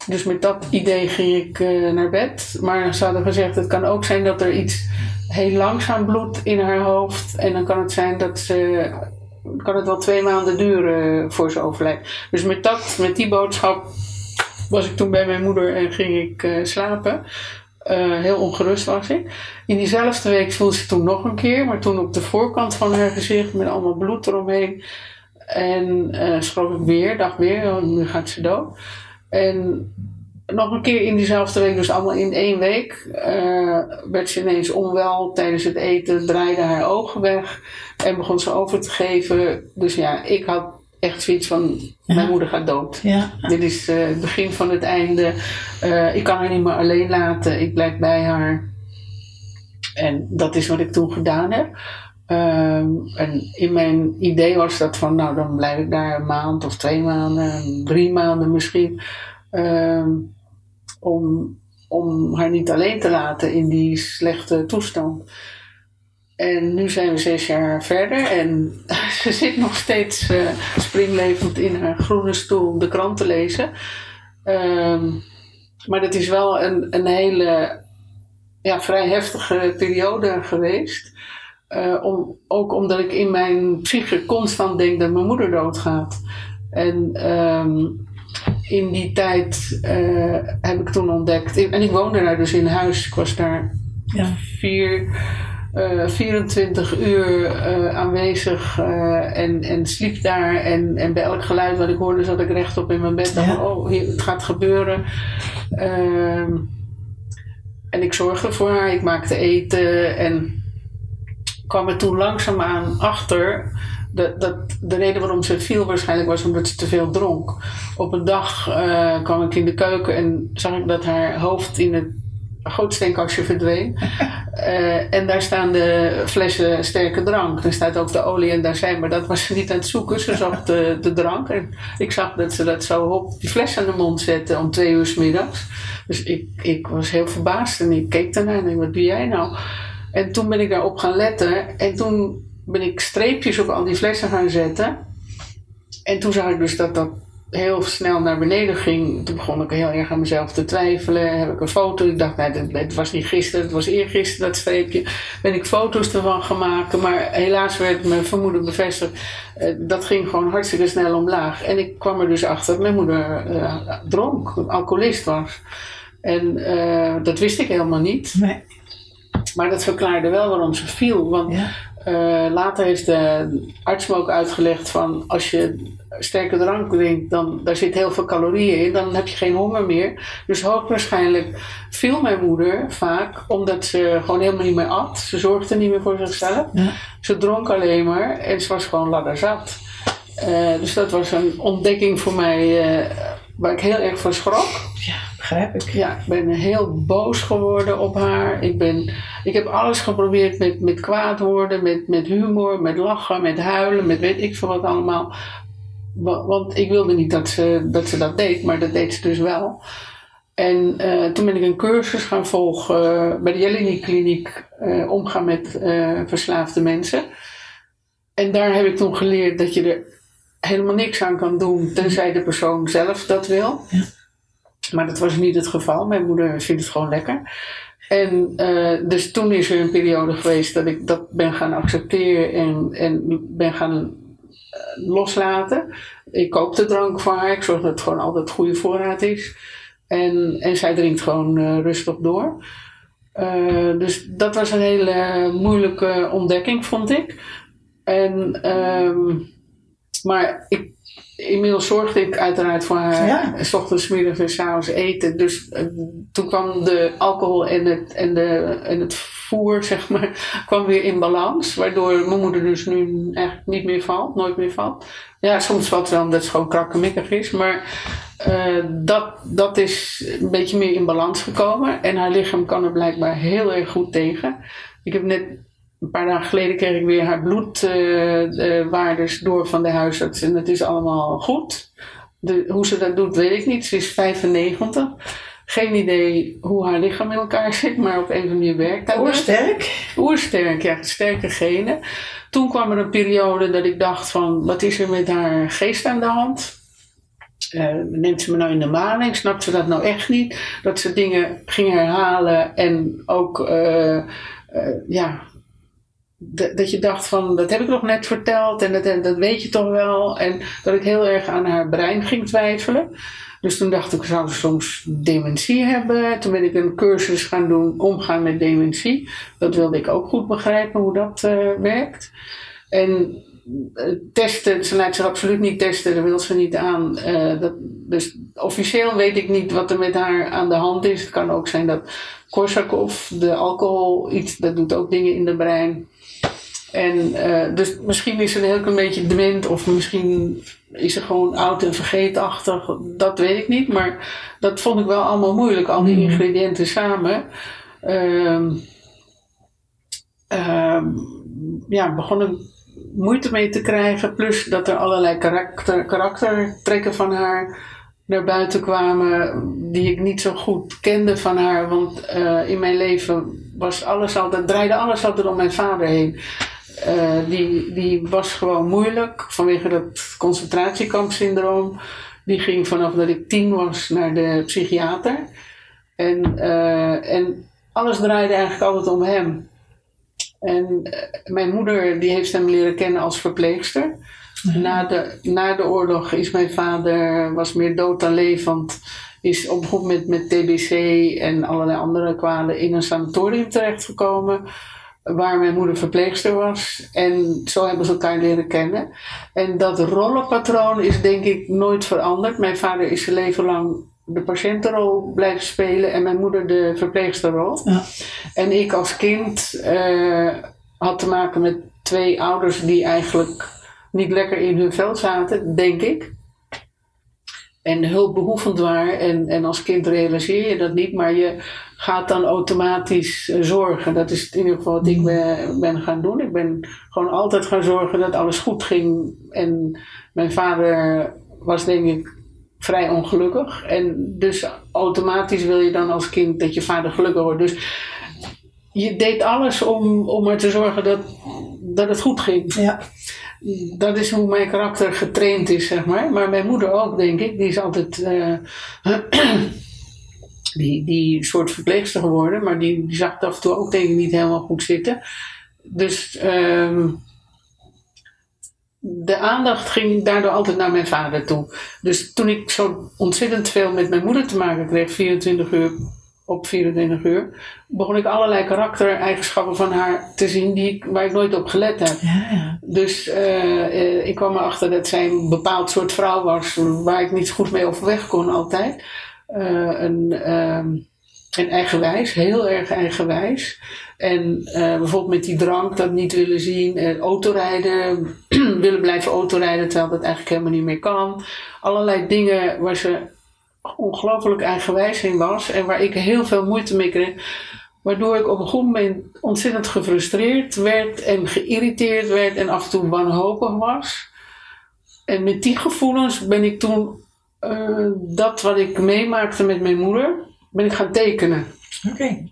Dus met dat idee ging ik naar bed. Maar ze hadden gezegd, het kan ook zijn dat er iets heel langzaam bloedt in haar hoofd. En dan kan het zijn dat ze, kan het wel twee maanden duren voor ze overlijdt. Dus met, dat, met die boodschap was ik toen bij mijn moeder en ging ik eh, slapen. Eh, heel ongerust was ik. In diezelfde week voelde ze toen nog een keer, maar toen op de voorkant van haar gezicht met allemaal bloed eromheen. En eh schrok ik weer, dacht weer, nu gaat ze dood. En nog een keer in diezelfde week, dus allemaal in één week, eh, werd ze ineens onwel tijdens het eten, draaide haar ogen weg en begon ze over te geven. Dus ja, ik had echt zoiets van, mijn moeder gaat dood. Ja. Dit is eh, het begin van het einde. Eh, ik kan haar niet meer alleen laten. Ik blijf bij haar. En dat is wat ik toen gedaan heb. Ehm, en in mijn idee was dat van, nou dan blijf ik daar een maand of twee maanden, drie maanden misschien. Ehm, om, om haar niet alleen te laten in die slechte toestand. En nu zijn we zes jaar verder en *laughs* ze zit nog steeds uh, springlevend in haar groene stoel de krant te lezen. Ehm, maar dat is wel een, een hele ja, vrij heftige periode geweest. Uh, om, ook omdat ik in mijn psyche constant denk dat mijn moeder doodgaat. En um, in die tijd uh, heb ik toen ontdekt. En ik woonde daar dus in huis. Ik was daar ja. vier, uh, 24 uur uh, aanwezig en, en sliep daar. En, en bij elk geluid wat ik hoorde zat ik rechtop in mijn bed. Dacht, ja. oh, hier, het gaat gebeuren. Ehm, en ik zorgde voor haar. Ik maakte eten en kwam er toen langzaamaan achter dat, dat de reden waarom ze viel waarschijnlijk was omdat ze te veel dronk. Op een dag uh, kwam ik in de keuken en zag ik dat haar hoofd in het gootsteenkastje verdween. uh, *laughs* en daar staan de flessen sterke drank. Er staat ook de olie en daar zijn, maar dat was ze niet aan het zoeken. Ze zag de, de drank en ik zag dat ze dat zo op die fles aan de mond zette om twee uur s middags. Dus ik, ik was heel verbaasd en ik keek daarnaar en dacht, wat doe jij nou? En toen ben ik daarop gaan letten. En toen ben ik streepjes op al die flessen gaan zetten. En toen zag ik dus dat dat heel snel naar beneden ging. Toen begon ik heel erg aan mezelf te twijfelen. Heb ik een foto. Ik dacht, nee, het was niet gisteren, het was eergisteren dat streepje. Ben ik foto's ervan maken. Maar helaas werd mijn vermoeden bevestigd. Uh, dat ging gewoon hartstikke snel omlaag. En ik kwam er dus achter dat mijn moeder uh, dronk, alcoholist was. En uh, dat wist ik helemaal niet. Nee. Maar dat verklaarde wel waarom ze viel. Want ja. Uh, later heeft de arts me ook uitgelegd van als je sterke drank drinkt, dan daar zit heel veel calorieën in, dan heb je geen honger meer. Dus hoogwaarschijnlijk viel mijn moeder vaak omdat ze gewoon helemaal niet meer at. Ze zorgde niet meer voor zichzelf. Ja. Ze dronk alleen maar en ze was gewoon ladderzat. Uh, dus dat was een ontdekking voor mij uh, waar ik heel erg voor schrok. Ja, begrijp ik. Ja, ik ben heel boos geworden op haar. Ik, ben, ik heb alles geprobeerd met, met kwaad worden, met, met humor, met lachen, met huilen, met weet ik veel wat allemaal. Want ik wilde niet dat ze dat, ze dat deed, maar dat deed ze dus wel. En uh, toen ben ik een cursus gaan volgen uh, bij de Jelini Kliniek, uh, omgaan met verslaafde mensen. En daar heb ik toen geleerd dat je er helemaal niks aan kan doen, tenzij de persoon zelf dat wil. Ja. Maar dat was niet het geval. Mijn moeder vindt het gewoon lekker. En uh, dus toen is er een periode geweest dat ik dat ben gaan accepteren en, en ben gaan uh, loslaten. Ik koop de drank voor haar. Ik zorg dat het gewoon altijd goede voorraad is. En, en zij drinkt gewoon uh, rustig door. dus dat was een hele moeilijke ontdekking, vond ik. En, um, maar ik inmiddels zorgde ik uiteraard voor haar. Ja. S ochtends, middags en s avonds eten. Dus uh, toen kwam de alcohol en het, en, de, en het voer, zeg maar, *laughs* kwam weer in balans. Waardoor mijn moeder dus nu eigenlijk niet meer valt, nooit meer valt. Ja, soms valt wel omdat ze gewoon krakkemikkig is. Maar uh, dat, dat is een beetje meer in balans gekomen. En haar lichaam kan er blijkbaar heel erg goed tegen. Ik heb net een paar dagen geleden kreeg ik weer haar bloedwaardes uh, door van de huisarts. En het is allemaal goed. De, hoe ze dat doet, weet ik niet. Ze is 95. Geen idee hoe haar lichaam in elkaar zit, maar op een of andere manier werkt dat. Oersterk? Oersterk, ja. Sterke genen. Toen kwam er een periode dat ik dacht van, wat is er met haar geest aan de hand? Uh, neemt ze me nou in de maling? Snapt ze dat nou echt niet? Dat ze dingen ging herhalen en ook, uh, uh, ja, dat je dacht van, dat heb ik nog net verteld en dat, dat weet je toch wel. En dat ik heel erg aan haar brein ging twijfelen. Dus toen dacht ik, zou ze soms dementie hebben? Toen ben ik een cursus gaan doen, omgaan met dementie. Dat wilde ik ook goed begrijpen hoe dat uh, werkt. En uh, testen, ze laat zich absoluut niet testen, daar wil ze niet aan. Uh, dat, dus officieel weet ik niet wat er met haar aan de hand is. Het kan ook zijn dat Korsakoff, de alcohol, iets, dat doet ook dingen in de brein. En uh, dus misschien is ze een heel klein beetje dement of misschien is ze gewoon oud en vergeetachtig. Dat weet ik niet, maar dat vond ik wel allemaal moeilijk, al die ingrediënten samen. Um, um, ja, begon ik moeite mee te krijgen. Plus dat er allerlei karakter, karaktertrekken van haar naar buiten kwamen die ik niet zo goed kende van haar. Want eh, in mijn leven was alles altijd, draaide alles altijd om mijn vader heen. Uh, die, die was gewoon moeilijk vanwege dat concentratiekampsyndroom. Die ging vanaf dat ik tien was naar de psychiater. En, uh, en alles draaide eigenlijk altijd om hem. En mijn moeder die heeft hem leren kennen als verpleegster. Na de, na de oorlog is mijn vader was meer dood dan levend. Is op een moment met TBC en allerlei andere kwalen in een sanatorium terechtgekomen. Waar mijn moeder verpleegster was. En zo hebben ze elkaar leren kennen. En dat rollenpatroon is denk ik nooit veranderd. Mijn vader is zijn leven lang de patiëntenrol blijven spelen en mijn moeder de verpleegsterrol. Ja. En ik als kind uh, had te maken met twee ouders die eigenlijk niet lekker in hun vel zaten, denk ik. En hulpbehoevend waren. En, en als kind realiseer je dat niet, maar je gaat dan automatisch eh, zorgen. Dat is in ieder geval wat ik ben, ben gaan doen. Ik ben gewoon altijd gaan zorgen dat alles goed ging. En mijn vader was denk ik vrij ongelukkig. En dus automatisch wil je dan als kind dat je vader gelukkig wordt. Dus je deed alles om, om er te zorgen dat, dat het goed ging. Ja dat is hoe mijn karakter getraind is, zeg maar. Maar mijn moeder ook, denk ik. Die is altijd uh, *clears throat* die, die soort verpleegster geworden. Maar die, die zag het af en toe ook denk ik niet helemaal goed zitten. Dus um, de aandacht ging daardoor altijd naar mijn vader toe. Dus toen ik zo ontzettend veel met mijn moeder te maken kreeg, 24 uur op 24 uur, begon ik allerlei karaktereigenschappen van haar te zien die ik, waar ik nooit op gelet heb. Ja, Dus uh, ik kwam erachter dat zij een bepaald soort vrouw was waar ik niet goed mee overweg kon altijd. Uh, een, uh, een eigenwijs, heel erg eigenwijs. En bijvoorbeeld met die drank, dat niet willen zien, autorijden, *clears throat* willen blijven autorijden terwijl dat eigenlijk helemaal niet meer kan. Allerlei dingen waar ze ongelooflijk eigenwijs in was en waar ik heel veel moeite mee kreeg. Waardoor ik op een goed moment ontzettend gefrustreerd werd en geïrriteerd werd en af en toe wanhopig was. En met die gevoelens ben ik toen uh, dat wat ik meemaakte met mijn moeder, ben ik gaan tekenen. Oké.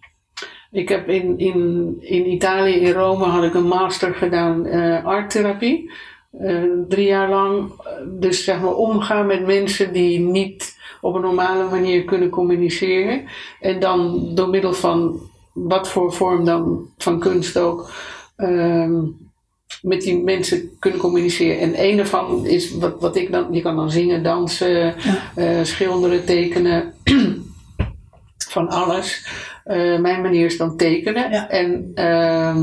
Ik heb in, in, in Italië, in Rome, had ik een master gedaan uh, arttherapie. Uh, drie jaar lang. Dus zeg maar omgaan met mensen die niet op een normale manier kunnen communiceren. En dan door middel van wat voor vorm dan van kunst ook. Ehm, met die mensen kunnen communiceren. En een ervan is wat, wat ik dan, je kan dan zingen, dansen, eh, schilderen, tekenen, *clears throat* van alles. Uh, mijn manier is dan tekenen. En uh,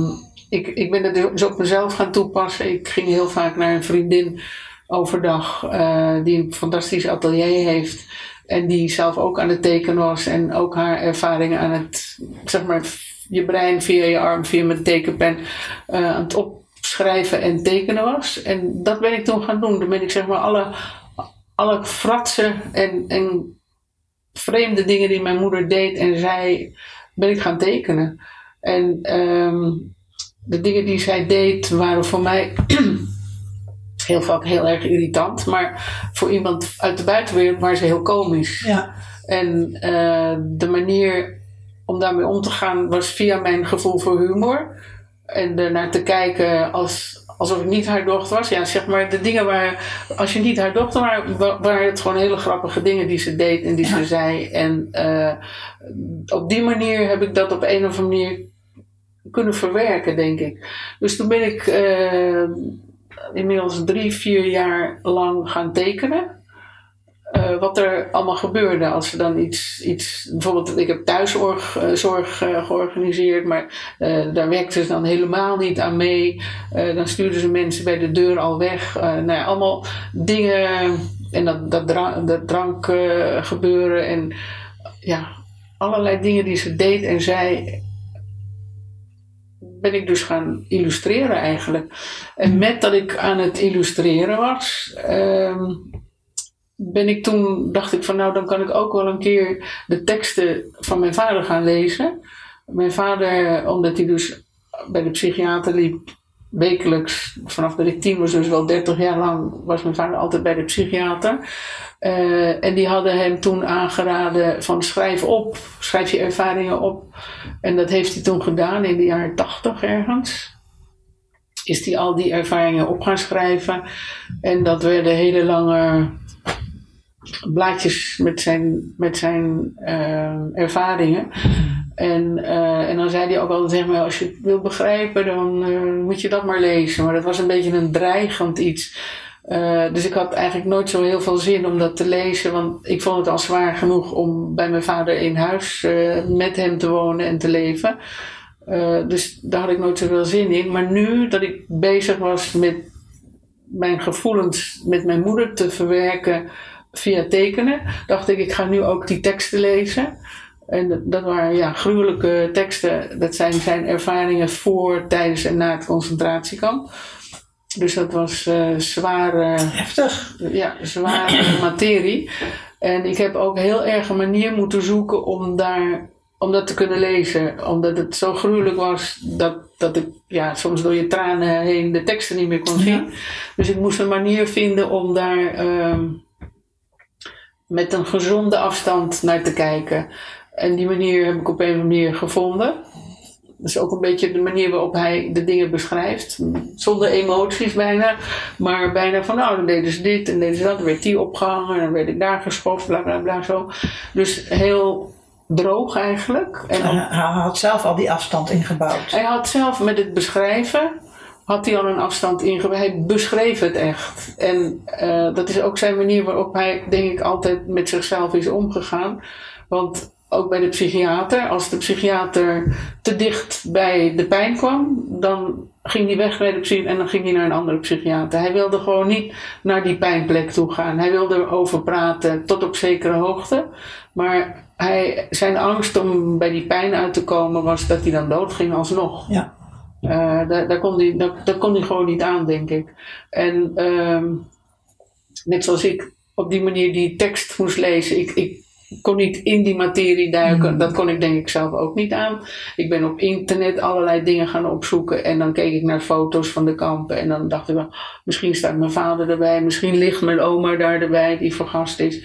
ik, ik ben het dus op mezelf gaan toepassen. Ik ging heel vaak naar een vriendin overdag, uh, die een fantastisch atelier heeft. En die zelf ook aan het tekenen was en ook haar ervaringen aan het, zeg maar, je brein via je arm, via mijn tekenpen uh, aan het opschrijven en tekenen was. En dat ben ik toen gaan doen. Dan ben ik zeg maar alle, alle fratsen en, en vreemde dingen die mijn moeder deed en zei, ben ik gaan tekenen. En um, de dingen die zij deed waren voor mij *clears throat* heel vaak heel erg irritant. Maar voor iemand uit de buitenwereld waren ze heel komisch. Ja. En uh, de manier om daarmee om te gaan was via mijn gevoel voor humor. En ernaar te kijken als, alsof ik niet haar dochter was. Ja, zeg maar de dingen waar, als je niet haar dochter was, waren het gewoon hele grappige dingen die ze deed en die ze zei. En uh, op die manier heb ik dat op een of andere manier kunnen verwerken, denk ik. Dus toen ben ik uh, inmiddels drie, vier jaar lang gaan tekenen. Uh, wat er allemaal gebeurde als ze dan iets, iets bijvoorbeeld ik heb thuiszorg uh, zorg, uh, georganiseerd, maar daar werkten ze dan helemaal niet aan mee. dan stuurden ze mensen bij de deur al weg. nou ja, allemaal dingen en dat, dat, drank, dat drank gebeuren en ja, allerlei dingen die ze deed en zei ben ik dus gaan illustreren eigenlijk. En met dat ik aan het illustreren was, um, ben ik toen, dacht ik van nou, dan kan ik ook wel een keer de teksten van mijn vader gaan lezen. Mijn vader, omdat hij dus bij de psychiater liep, wekelijks, vanaf dat ik tien was, dus wel 30 jaar lang, was mijn vader altijd bij de psychiater. Uh, en die hadden hem toen aangeraden van schrijf op, schrijf je ervaringen op. En dat heeft hij toen gedaan in de jaren 80 ergens. Is hij al die ervaringen op gaan schrijven. En dat werden hele lange blaadjes met zijn, met zijn uh, ervaringen. En, uh, en dan zei hij ook altijd tegen mij, als je het wil begrijpen, dan uh, moet je dat maar lezen. Maar dat was een beetje een dreigend iets. Uh, dus ik had eigenlijk nooit zo heel veel zin om dat te lezen, want ik vond het al zwaar genoeg om bij mijn vader in huis met hem te wonen en te leven. dus daar had ik nooit zoveel zin in. Maar nu dat ik bezig was met mijn gevoelens met mijn moeder te verwerken via tekenen, dacht ik, ik ga nu ook die teksten lezen. En dat waren ja, gruwelijke teksten. Dat zijn zijn ervaringen voor, tijdens en na het concentratiekamp. Dus dat was uh, zware. Heftig. Ja, zware *clears throat* materie. En ik heb ook heel erg een manier moeten zoeken om, daar, om dat te kunnen lezen. Omdat het zo gruwelijk was dat, dat ik ja, soms door je tranen heen de teksten niet meer kon zien. Dus ik moest een manier vinden om daar uh, met een gezonde afstand naar te kijken. En die manier heb ik op een manier gevonden. Dat is ook een beetje de manier waarop hij de dingen beschrijft. Zonder emoties bijna. Maar bijna van nou, dan deden ze dit en deden ze dat. Dan werd die opgehangen en dan werd ik daar geschopt, bla bla bla zo. Dus heel droog eigenlijk. En hij had zelf al die afstand ingebouwd. Hij had zelf met het beschrijven had hij al een afstand ingebouwd. Hij beschreef het echt. En uh, dat is ook zijn manier waarop hij, denk ik, altijd met zichzelf is omgegaan. Want ook bij de psychiater. Als de psychiater te dicht bij de pijn kwam, dan ging hij weg bij de psychiater en dan ging hij naar een andere psychiater. Hij wilde gewoon niet naar die pijnplek toe gaan. Hij wilde erover praten tot op zekere hoogte. Maar hij, zijn angst om bij die pijn uit te komen was dat hij dan doodging alsnog. Ja. Uh, daar, daar, kon hij, daar, daar, kon hij gewoon niet aan, denk ik. En uh, net zoals ik op die manier die tekst moest lezen, ik, ik kon niet in die materie duiken. Hmm. Dat kon ik denk ik zelf ook niet aan. Ik ben op internet allerlei dingen gaan opzoeken. En dan keek ik naar foto's van de kampen. En dan dacht ik wel, misschien staat mijn vader erbij. Misschien ligt mijn oma daar erbij die vergast is.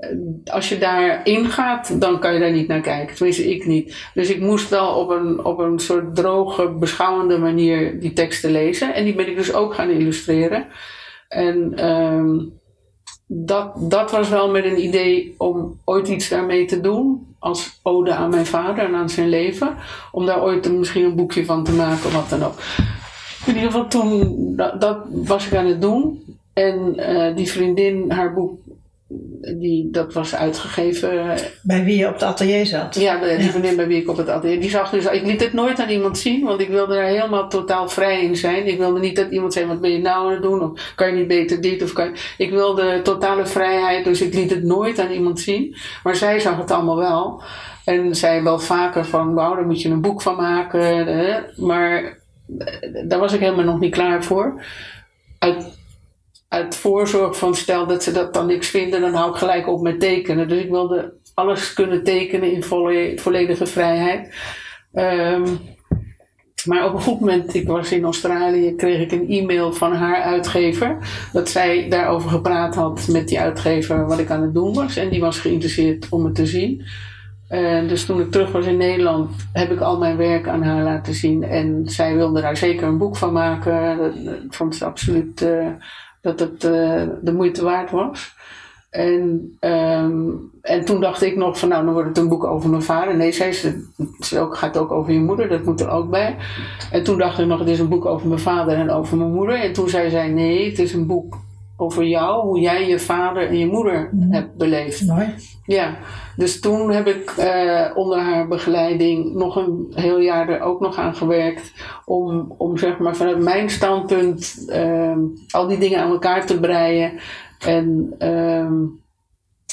Eh, als je daarin gaat, dan kan je daar niet naar kijken. Tenminste, ik niet. Dus ik moest wel op een, op een soort droge, beschouwende manier die teksten lezen. En die ben ik dus ook gaan illustreren. En... Um, dat, dat was wel met een idee om ooit iets daarmee te doen. Als ode aan mijn vader en aan zijn leven. Om daar ooit misschien een boekje van te maken of wat dan ook. In ieder geval toen, dat, was ik aan het doen. En uh, die vriendin, haar boek die, dat was uitgegeven. Bij wie je op het atelier zat? Ja, die ja. vriendin bij wie ik op het atelier. Die zag dus, ik liet het nooit aan iemand zien, want ik wilde daar helemaal totaal vrij in zijn. Ik wilde niet dat iemand zei: wat ben je nou aan het doen? Of kan je niet beter dit? Of kan je... Ik wilde totale vrijheid, dus ik liet het nooit aan iemand zien. Maar zij zag het allemaal wel. En zei wel vaker van, wauw, daar moet je een boek van maken. Hè? Maar eh, daar was ik helemaal nog niet klaar voor. Uit uit voorzorg van stel dat ze dat dan niks vinden, dan hou ik gelijk op met tekenen. Dus ik wilde alles kunnen tekenen in volle, volledige vrijheid. Um, maar op een goed moment, ik was in Australië, kreeg ik een e-mail van haar uitgever. Dat zij daarover gepraat had met die uitgever wat ik aan het doen was. En die was geïnteresseerd om het te zien. Uh, dus toen ik terug was in Nederland, heb ik al mijn werk aan haar laten zien. En zij wilde daar zeker een boek van maken. Dat, vond ze absoluut uh, dat het uh, de moeite waard was. En, um, en toen dacht ik nog van nou, dan wordt het een boek over mijn vader. Nee, zei ze, het ook, gaat ook over je moeder, dat moet er ook bij. En toen dacht ik nog, het is een boek over mijn vader en over mijn moeder. En toen zei zij, nee, het is een boek over jou, hoe jij je vader en je moeder mm. hebt beleefd. Mooi. Ja, dus toen heb ik uh, onder haar begeleiding nog een heel jaar er ook nog aan gewerkt. Om, om zeg maar vanuit mijn standpunt uh, al die dingen aan elkaar te breien. En um,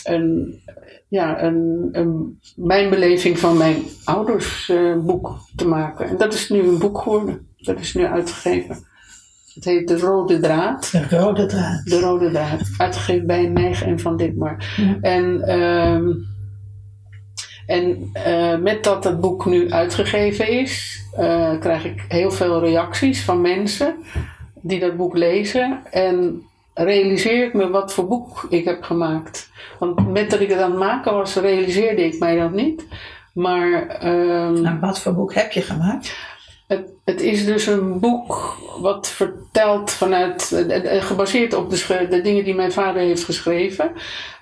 een, ja, een, een, mijn beleving van mijn ouders uh, boek te maken. En dat is nu een boek geworden. Dat is nu uitgegeven. Het heet De Rode Draad. De Rode Draad. De Rode Draad. Uitgegeven bij Nijg en Van Ditmar. Ja. En, um, En uh, met dat het boek nu uitgegeven is, uh, krijg ik heel veel reacties van mensen die dat boek lezen. En realiseer ik me wat voor boek ik heb gemaakt. Want met dat ik het aan het maken was, realiseerde ik mij dat niet. Maar. Um, en wat voor boek heb je gemaakt? Het, het, is dus een boek wat vertelt vanuit, gebaseerd op de, dingen die mijn vader heeft geschreven.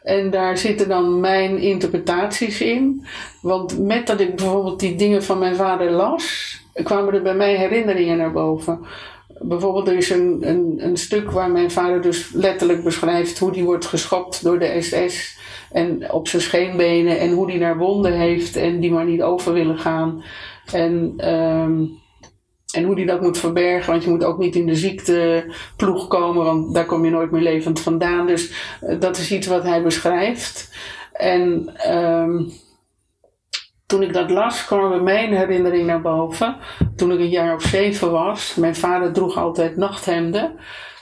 En daar zitten dan mijn interpretaties in. Want met dat ik bijvoorbeeld die dingen van mijn vader las, kwamen er bij mij herinneringen naar boven. Bijvoorbeeld, er is een, een, een stuk waar mijn vader dus letterlijk beschrijft hoe die wordt geschopt door de SS. En op zijn scheenbenen en hoe die naar wonden heeft en die maar niet over willen gaan. En. Um, en hoe die dat moet verbergen, want je moet ook niet in de ziekteploeg komen, want daar kom je nooit meer levend vandaan. Dus uh, dat is iets wat hij beschrijft. En um, toen ik dat las, kwam bij mij een herinnering naar boven. Toen ik een jaar of zeven was, mijn vader droeg altijd nachthemden.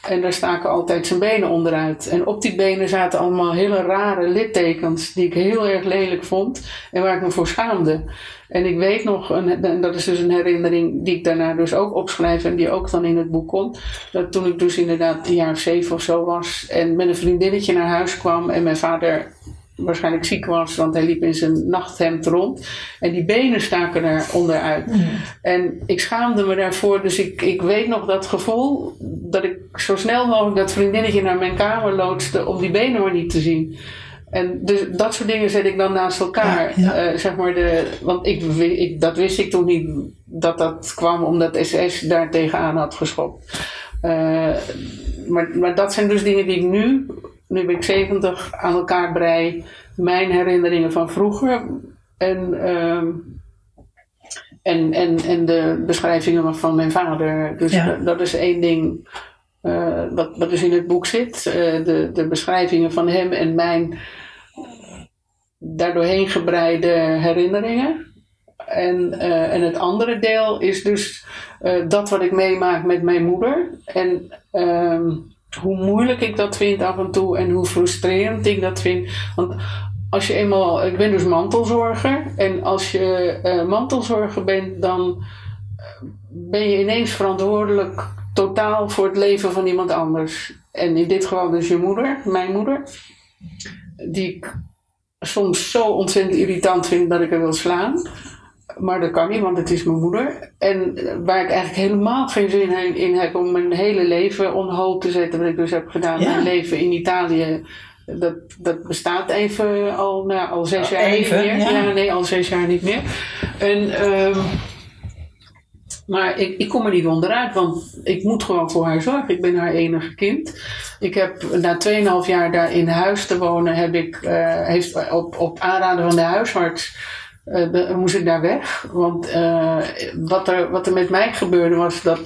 En daar staken altijd zijn benen onderuit. En op die benen zaten allemaal hele rare littekens die ik heel erg lelijk vond en waar ik me voor schaamde. En ik weet nog, en dat is dus een herinnering die ik daarna dus ook opschrijf en die ook dan in het boek komt. Dat toen ik dus inderdaad een jaar of zeven of zo was en met een vriendinnetje naar huis kwam en mijn vader waarschijnlijk ziek was, want hij liep in zijn nachthemd rond. En die benen staken er onderuit. Mm. En ik schaamde me daarvoor, dus ik, ik weet nog dat gevoel dat ik zo snel mogelijk dat vriendinnetje naar mijn kamer loodste om die benen maar niet te zien. En dus dat soort dingen zet ik dan naast elkaar. Eh, zeg maar de, want ik, ik, dat wist ik toen niet dat dat kwam omdat SS daar tegenaan had geschopt. Uh, maar, maar dat zijn dus dingen die ik nu nu ben ik 70, aan elkaar brei. Mijn herinneringen van vroeger. En, uh, en, en, en de beschrijvingen van mijn vader. Dus dat, is één ding uh, wat, wat dus in het boek zit. Uh, de, de beschrijvingen van hem en mijn daardoorheen gebreide herinneringen. En, uh, en het andere deel is dus dat wat ik meemaak met mijn moeder. En ehm, hoe moeilijk ik dat vind af en toe en hoe frustrerend ik dat vind. Want als je eenmaal, ik ben dus mantelzorger en als je uh, mantelzorger bent, dan eh, ben je ineens verantwoordelijk totaal voor het leven van iemand anders. En in dit geval dus je moeder, mijn moeder, die ik soms zo ontzettend irritant vind dat ik er wil slaan. Maar dat kan niet, want het is mijn moeder. En waar ik eigenlijk helemaal geen zin in heb om mijn hele leven on hold te zetten, wat ik dus heb gedaan. Mijn leven in Italië, dat, dat bestaat even al, nou, al zes jaar even, niet meer. Ja. nee, al zes jaar niet meer. En, um, maar ik, ik kom er niet onderuit, want ik moet gewoon voor haar zorgen. Ik ben haar enige kind. Ik heb na 2,5 jaar daar in huis te wonen, heb ik, uh, heeft op, op aanraden van de huisarts uh, moest ik daar weg. Want uh, wat, er, wat er met mij gebeurde was dat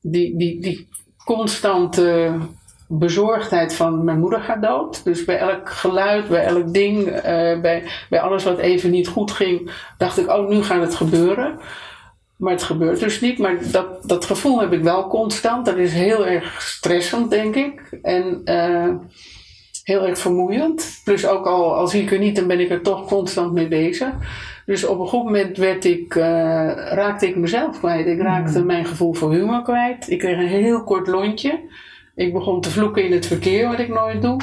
die, die, die constante bezorgdheid van mijn moeder gaat dood. Dus bij elk geluid, bij elk ding, bij, bij alles wat even niet goed ging, dacht ik, oh, nu gaat het gebeuren. Maar het gebeurt dus niet. Maar dat, dat gevoel heb ik wel constant. Dat is heel erg stressend, denk ik. En heel erg vermoeiend. Plus ook al, al zie ik er niet, dan ben ik er toch constant mee bezig. Dus op een goed moment werd ik, uh, raakte ik mezelf kwijt. Ik raakte hmm. mijn gevoel voor humor kwijt. Ik kreeg een heel kort lontje. Ik begon te vloeken in het verkeer, wat ik nooit doe.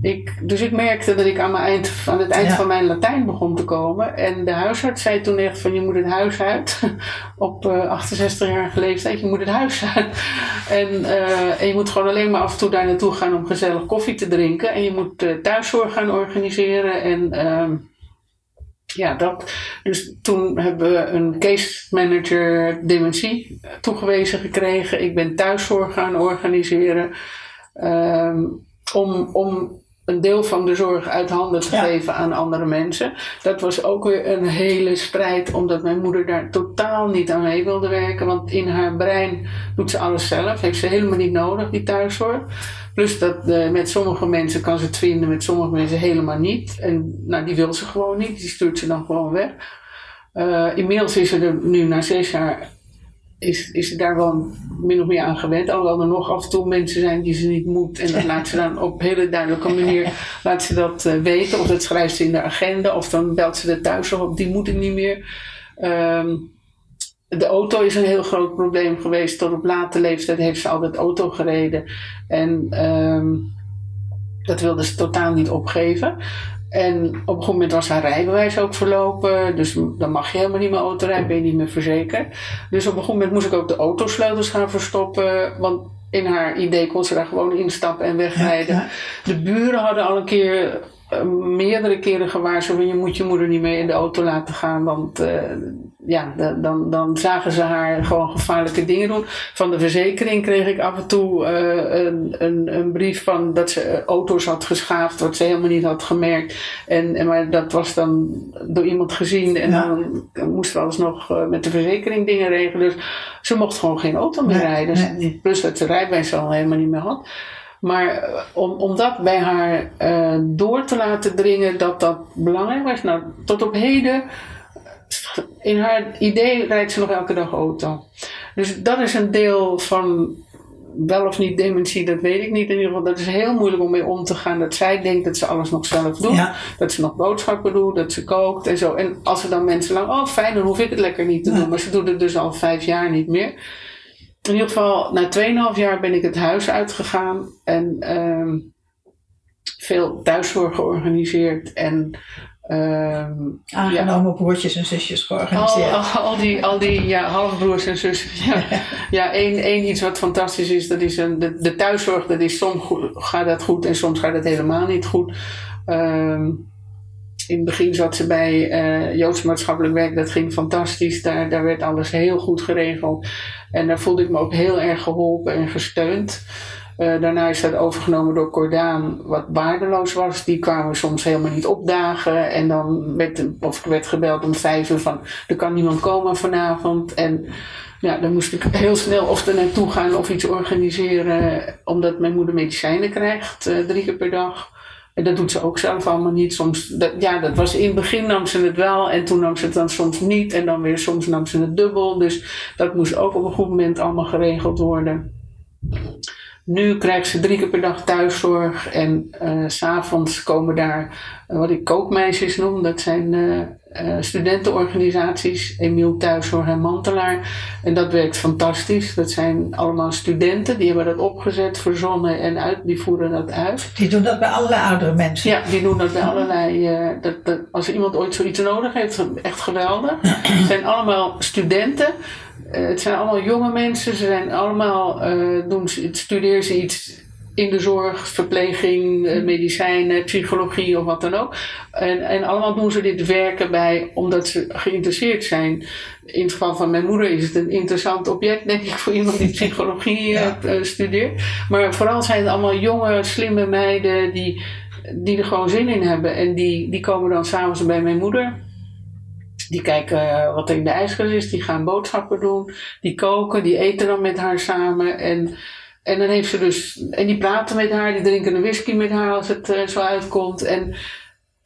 Ik, dus ik merkte dat ik aan, mijn eind, aan het eind van mijn Latijn begon te komen. En de huisarts zei toen echt van je moet het huis uit. *laughs* Op uh, 68-jarige leeftijd, je moet het huis uit. En, uh, en, je moet gewoon alleen maar af en toe daar naartoe gaan om gezellig koffie te drinken. En je moet uh, thuiszorg gaan organiseren. En ehm, ja, dat. Dus toen hebben we een case manager dementie toegewezen gekregen. Ik ben thuiszorg gaan organiseren. Um, om, om een deel van de zorg uit handen te geven aan andere mensen. Dat was ook weer een hele strijd, omdat mijn moeder daar totaal niet aan mee wilde werken. Want in haar brein doet ze alles zelf, heeft ze helemaal niet nodig, die thuiszorg. Plus dat uh, met sommige mensen kan ze het vinden, met sommige mensen helemaal niet. En nou, die wil ze gewoon niet, die stuurt ze dan gewoon weg. Uh, inmiddels is ze er nu na zes jaar is, is ze daar wel min of meer aan gewend. Alhoewel er nog af en toe mensen zijn die ze niet moet. En dat *laughs* laat ze dan op hele duidelijke manier laat ze dat uh, weten. Of dat schrijft ze in de agenda. Of dan belt ze er thuis op. Die moet ik niet meer. Um, de auto is een heel groot probleem geweest. Tot op late leeftijd heeft ze altijd auto gereden. En um, dat wilde ze totaal niet opgeven. En op een goed moment was haar rijbewijs ook verlopen. Dus dan mag je helemaal niet meer auto rijden, ben je niet meer verzekerd. Dus op een goed moment moest ik ook de autosleutels gaan verstoppen. Want in haar idee kon ze daar gewoon instappen en wegrijden. De buren hadden al een keer meerdere keren gewaarschuwd: je moet je moeder niet meer in de auto laten gaan, want uh, ja, dan, dan zagen ze haar gewoon gevaarlijke dingen doen. Van de verzekering kreeg ik af en toe uh, een, een, een, brief van dat ze auto's had geschaafd, wat ze helemaal niet had gemerkt. En, en maar dat was dan door iemand gezien en dan moesten we alsnog met de verzekering dingen regelen. Dus ze mocht gewoon geen auto meer rijden. Plus dat ze rijbewijs al helemaal niet meer had. Maar eh, om, om dat bij haar uh, door te laten dringen dat dat belangrijk was. Nou, tot op heden, in haar idee rijdt ze nog elke dag auto. Dus dat is een deel van wel of niet dementie, dat weet ik niet. In ieder geval, dat is heel moeilijk om mee om te gaan. Dat zij denkt dat ze alles nog zelf doet. Dat ze nog boodschappen doet, dat ze kookt en zo. En als er dan mensen lang, oh fijn, dan hoef ik het lekker niet te doen. Maar ze doet het dus al vijf jaar niet meer in ieder geval, na 2,5 jaar ben ik het huis uitgegaan en uh, veel thuiszorg georganiseerd en uh, aangenomen ja, broertjes en zusjes georganiseerd. Al, al, die, al die ja, halfbroers en zusjes. Ja, *laughs* ja één, één iets wat fantastisch is, dat is een, de, de thuiszorg, dat is soms gaat dat goed en soms gaat het helemaal niet goed. Uh, in het begin zat ze bij uh, Joods maatschappelijk werk. Dat ging fantastisch. Daar, daar werd alles heel goed geregeld. En daar voelde ik me ook heel erg geholpen en gesteund. Uh, daarna is dat overgenomen door Cordaan, wat waardeloos was. Die kwamen soms helemaal niet opdagen. En dan werd, of werd gebeld om vijf uur van, er kan niemand komen vanavond. En ja, dan moest ik heel snel of er naartoe gaan of iets organiseren. Omdat mijn moeder medicijnen krijgt, uh, drie keer per dag. En dat doet ze ook zelf allemaal niet. Soms, ja, dat was in het begin nam ze het wel en toen nam ze het dan soms niet. En dan weer soms nam ze het dubbel. Dus dat moest ook op een goed moment allemaal geregeld worden. Nu krijgt ze drie keer per dag thuiszorg en uh, s'avonds komen daar uh, wat ik kookmeisjes noem. Dat zijn uh, studentenorganisaties, Emiel Thuiszorg en Mantelaar. En dat werkt fantastisch. Dat zijn allemaal studenten, die hebben dat opgezet, verzonnen en uit, die voeren dat uit. Die doen dat bij allerlei oudere mensen? Ja, die doen dat bij allerlei. Dat, dat, als iemand ooit zoiets nodig heeft, echt geweldig. *clears throat* Het zijn allemaal studenten het zijn allemaal jonge mensen. Ze zijn allemaal, uh, doen, studeren ze iets in de zorg, verpleging, uh, medicijnen, psychologie of wat dan ook. En, en allemaal doen ze dit werken bij omdat ze geïnteresseerd zijn. In het geval van mijn moeder is het een interessant object, denk ik, voor iemand die *laughs* psychologie ja. studeert. Maar vooral zijn het allemaal jonge, slimme meiden die, die er gewoon zin in hebben. En die, die komen dan s'avonds bij mijn moeder. Die kijken eh, wat er in de ijskast is, die gaan boodschappen doen, die koken, die eten dan met haar samen. En, en dan heeft ze dus, en die praten met haar, die drinken een whisky met haar als het uh, zo uitkomt. En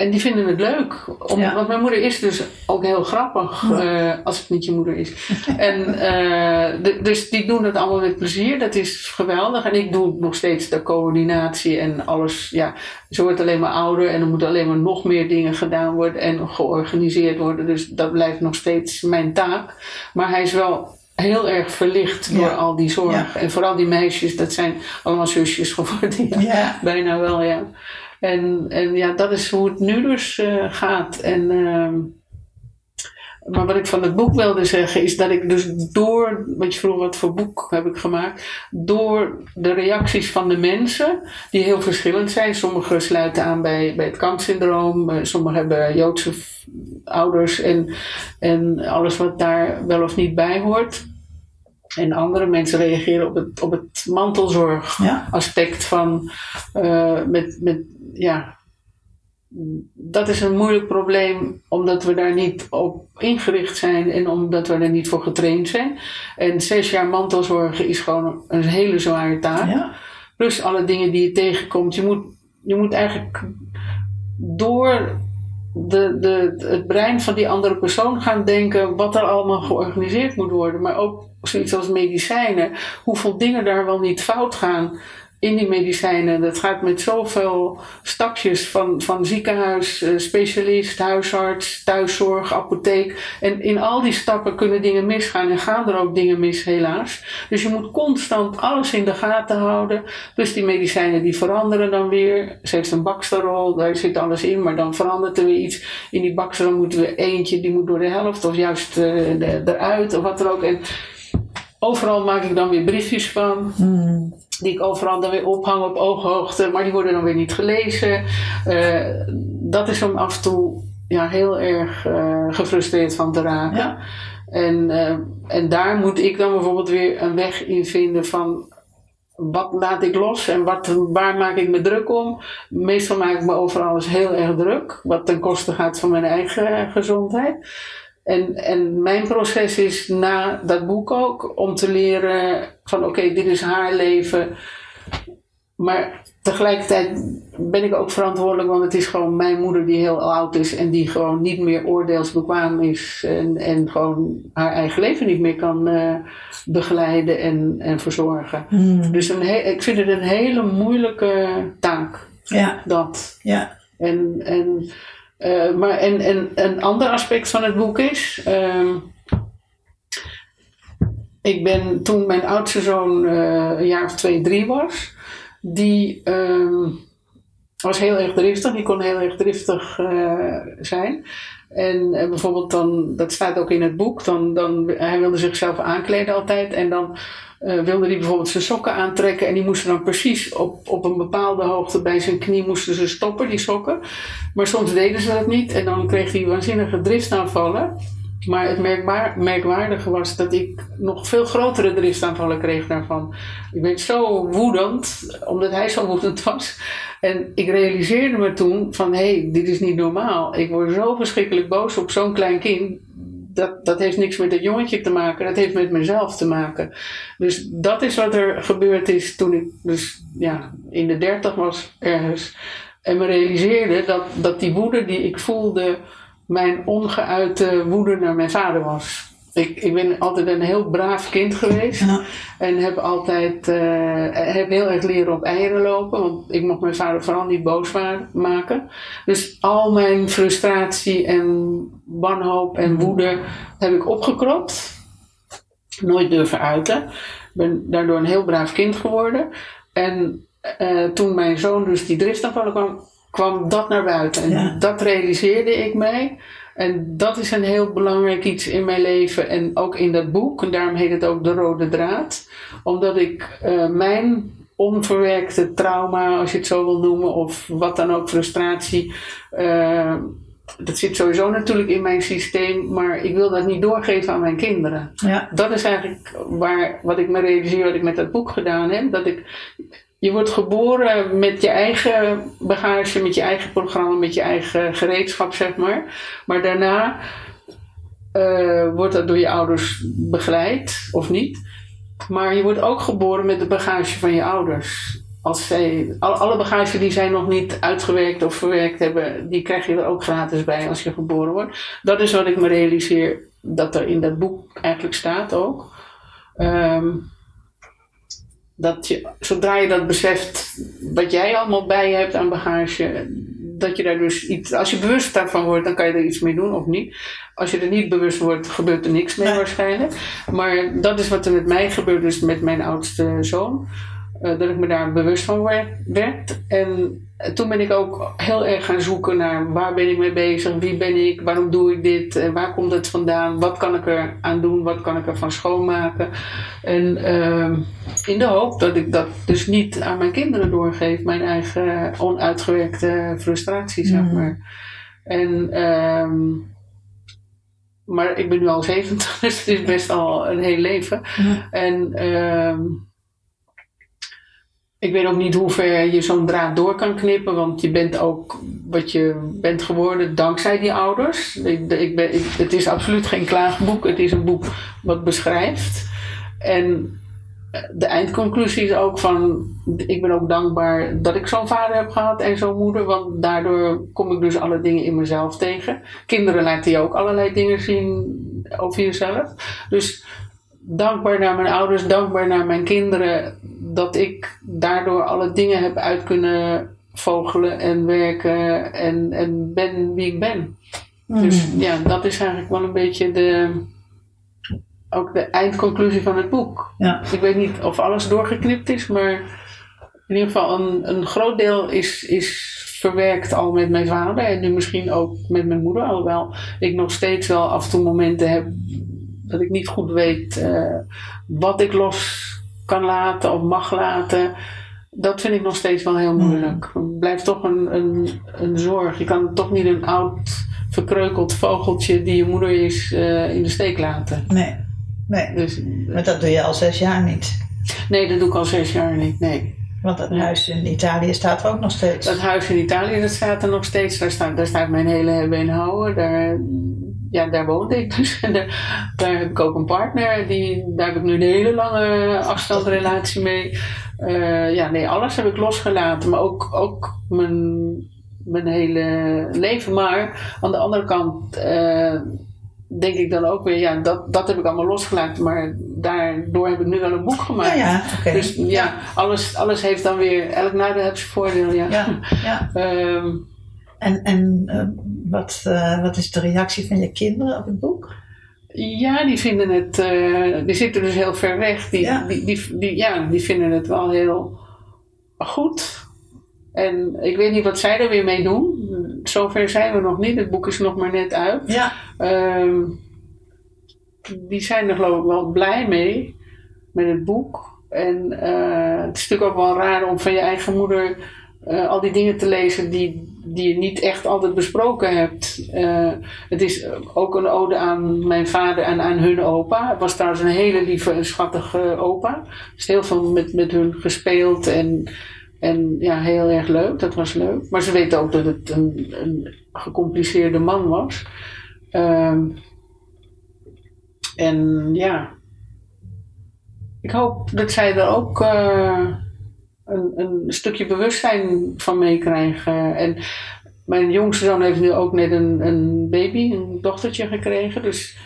en die vinden het leuk. Om, Want mijn moeder is dus ook heel grappig uh, als het niet je moeder is. *laughs* en, uh, de, dus die doen het allemaal met plezier. Dat is geweldig. En ik doe nog steeds de coördinatie en alles. Ja, ze wordt alleen maar ouder en er moeten alleen maar nog meer dingen gedaan worden en georganiseerd worden. Dus dat blijft nog steeds mijn taak. Maar hij is wel heel erg verlicht door al die zorg. En vooral die meisjes, dat zijn allemaal zusjes geworden. Ja. Bijna wel, ja. En, ja, dat is hoe het nu dus uh, gaat. En, uh, maar wat ik van het boek wilde zeggen is dat ik dus door, wat je vroeg wat voor boek heb ik gemaakt, door de reacties van de mensen, die heel verschillend zijn. Sommigen sluiten aan bij, bij het kampsyndroom, uh, sommigen hebben Joodse ouders en, en alles wat daar wel of niet bij hoort. En andere mensen reageren op het, op het mantelzorgaspect van uh, met, met ja, dat is een moeilijk probleem omdat we daar niet op ingericht zijn en omdat we er niet voor getraind zijn. En zes jaar mantelzorgen is gewoon een hele zware taak. Ja. Plus alle dingen die je tegenkomt. Je moet, je moet eigenlijk door de, de, het brein van die andere persoon gaan denken wat er allemaal georganiseerd moet worden. Maar ook zoiets als medicijnen, hoeveel dingen daar wel niet fout gaan in die medicijnen. Dat gaat met zoveel stapjes van, van ziekenhuis, eh, specialist, huisarts, thuiszorg, apotheek. En in al die stappen kunnen dingen misgaan en gaan er ook dingen mis, helaas. Dus je moet constant alles in de gaten houden. Dus die medicijnen die veranderen dan weer. Ze heeft een baksterrol, daar zit alles in, maar dan verandert er weer iets. In die baksterrol moeten we eentje, die moet door de helft of juist uh, eruit of wat er ook. En overal maak ik dan weer briefjes van. Hmm die ik overal dan weer ophang op ooghoogte, maar die worden dan weer niet gelezen. Uh, dat is om af en toe ja, heel erg uh, gefrustreerd van te raken. Ja. En, uh, en daar moet ik dan bijvoorbeeld weer een weg in vinden van wat laat ik los en wat, waar maak ik me druk om. Meestal maak ik me over alles heel erg druk, wat ten koste gaat van mijn eigen gezondheid. En, en mijn proces is na dat boek ook om te leren van oké, dit is haar leven. Maar tegelijkertijd ben ik ook verantwoordelijk, want het is gewoon mijn moeder die heel oud is en die gewoon niet meer oordeelsbekwaam is en, en gewoon haar eigen leven niet meer kan uh, begeleiden en, en verzorgen. Hmm. Dus een ik vind het een hele moeilijke taak. Ja. Dat. Ja. En, en uh, maar en, en een ander aspect van het boek is. Uh, ik ben toen mijn oudste zoon uh, een jaar of twee, drie was. Die uh, was heel erg driftig. Die kon heel erg driftig uh, zijn. En bijvoorbeeld dan, dat staat ook in het boek, dan, dan, hij wilde zichzelf aankleden altijd. En dan uh, wilde hij bijvoorbeeld zijn sokken aantrekken en die moesten dan precies op, op een bepaalde hoogte bij zijn knie moesten ze stoppen, die sokken. Maar soms deden ze dat niet en dan kreeg hij waanzinnige driftaanvallen. Maar het merkwaardige was dat ik nog veel grotere driftaanvallen kreeg daarvan. Ik werd zo woedend, omdat hij zo woedend was. En ik realiseerde me toen van, hé, hey, dit is niet normaal. Ik word zo verschrikkelijk boos op zo'n klein kind dat, dat heeft niks met het jongetje te maken, dat heeft met mezelf te maken. Dus dat is wat er gebeurd is toen ik dus ja, in de dertig was ergens. En me realiseerde dat, dat die woede die ik voelde, mijn ongeuite woede naar mijn vader was. Ik, ik ben altijd een heel braaf kind geweest. En heb altijd uh, heb heel erg leren op eieren lopen. Want ik mocht mijn vader vooral niet boos maken. Dus al mijn frustratie en wanhoop en woede heb ik opgekropt. Nooit durven uiten. Ik ben daardoor een heel braaf kind geworden. En uh, toen mijn zoon dus die driftafvallen kwam, kwam dat naar buiten. En ja. dat realiseerde ik mij. En dat is een heel belangrijk iets in mijn leven en ook in dat boek. En daarom heet het ook De Rode Draad. Omdat ik uh, mijn onverwerkte trauma, als je het zo wil noemen, of wat dan ook, frustratie. Uh, dat zit sowieso natuurlijk in mijn systeem, maar ik wil dat niet doorgeven aan mijn kinderen. Ja. Dat is eigenlijk waar, wat ik me realiseer, wat ik met dat boek gedaan heb. Dat ik je wordt geboren met je eigen bagage, met je eigen programma, met je eigen gereedschap, zeg maar. Maar daarna uh, wordt dat door je ouders begeleid, of niet. Maar je wordt ook geboren met de bagage van je ouders. Als zij, alle bagage die zij nog niet uitgewerkt of verwerkt hebben, die krijg je er ook gratis bij als je geboren wordt. Dat is wat ik me realiseer dat er in dat boek eigenlijk staat ook. Um, dat je, zodra je dat beseft, wat jij allemaal bij je hebt aan bagage, dat je daar dus iets, als je bewust daarvan wordt, dan kan je er iets mee doen of niet. Als je er niet bewust wordt, gebeurt er niks mee waarschijnlijk. Maar dat is wat er met mij gebeurt, dus met mijn oudste zoon. Uh, dat ik me daar bewust van werd. En toen ben ik ook heel erg gaan zoeken naar waar ben ik mee bezig, wie ben ik, waarom doe ik dit, en waar komt het vandaan, wat kan ik er aan doen, wat kan ik er van schoonmaken. En uh, in de hoop dat ik dat dus niet aan mijn kinderen doorgeef, mijn eigen onuitgewerkte frustratie, zeg mm. maar. En, um, maar ik ben nu al 70, *laughs* dus het is best al een heel leven. Mm. En um, ik weet ook niet hoe ver je zo'n draad door kan knippen, want je bent ook wat je bent geworden dankzij die ouders. Ik, ik ben, het is absoluut geen klaagboek, het is een boek wat beschrijft. En de eindconclusie is ook van, ik ben ook dankbaar dat ik zo'n vader heb gehad en zo'n moeder, want daardoor kom ik dus alle dingen in mezelf tegen. Kinderen laten je ook allerlei dingen zien over jezelf. Dus dankbaar naar mijn ouders, dankbaar naar mijn kinderen, dat ik daardoor alle dingen heb uit kunnen vogelen en werken en, en ben wie ik ben. Dus Mhm. ja, dat is eigenlijk wel een beetje de, ook de eindconclusie van het boek. Ja. Ik weet niet of alles doorgeknipt is, maar in ieder geval een, een groot deel is, is verwerkt al met mijn vader en nu misschien ook met mijn moeder. Alhoewel ik nog steeds wel af en toe momenten heb dat ik niet goed weet eh, wat ik los kan laten of mag laten. Dat vind ik nog steeds wel heel moeilijk. Het blijft toch een, een, een zorg. Je kan toch niet een oud, verkreukeld vogeltje die je moeder is eh, in de steek laten. Nee, nee. Dus, Maar dat doe je al zes jaar niet. nee, dat doe ik al zes jaar niet. Nee. Want dat huis in Italië staat er ook nog steeds. Dat huis in Italië, dat staat er nog steeds. Daar staat, daar staat mijn hele hebben en houden. Daar, ja, daar woonde ik dus. *laughs* Daar heb ik ook een partner. Die, daar heb ik nu een hele lange afstandsrelatie mee. Eh, ja, nee, alles heb ik losgelaten. Maar ook, ook mijn, mijn hele leven. Maar aan de andere kant eh, denk ik dan ook weer... Ja, dat, dat heb ik allemaal losgelaten. Maar daardoor heb ik nu wel een boek gemaakt. ja, ja. Dus ja, alles, alles heeft dan weer... Elk nadeel heeft zijn voordeel, ja. Ja, ja. *laughs* Ehm, En, en eh, wat, eh, wat is de reactie van je kinderen op het boek? ja, die vinden het... eh, die zitten dus heel ver weg. Die, Ja. die, die, die- ja, die vinden het wel heel goed. En ik weet niet wat zij er weer mee doen. Zover zijn we nog niet. Het boek is nog maar net uit. Ja, Ehm, die zijn er geloof ik wel blij mee met het boek. En eh, het is natuurlijk ook wel raar om van je eigen moeder eh, al die dingen te lezen die, die je niet echt altijd besproken hebt. Eh, het is ook een ode aan mijn vader en aan hun opa. Het was trouwens een hele lieve en schattige opa. Dus heel veel met, met hun gespeeld en, en ja, heel erg leuk. Dat was leuk. Maar ze weten ook dat het een, een gecompliceerde man was. Ehm, en ja, ik hoop dat zij er ook eh, een, een stukje bewustzijn van meekrijgen. En mijn jongste zoon heeft nu ook net een, een baby, een dochtertje gekregen. Dus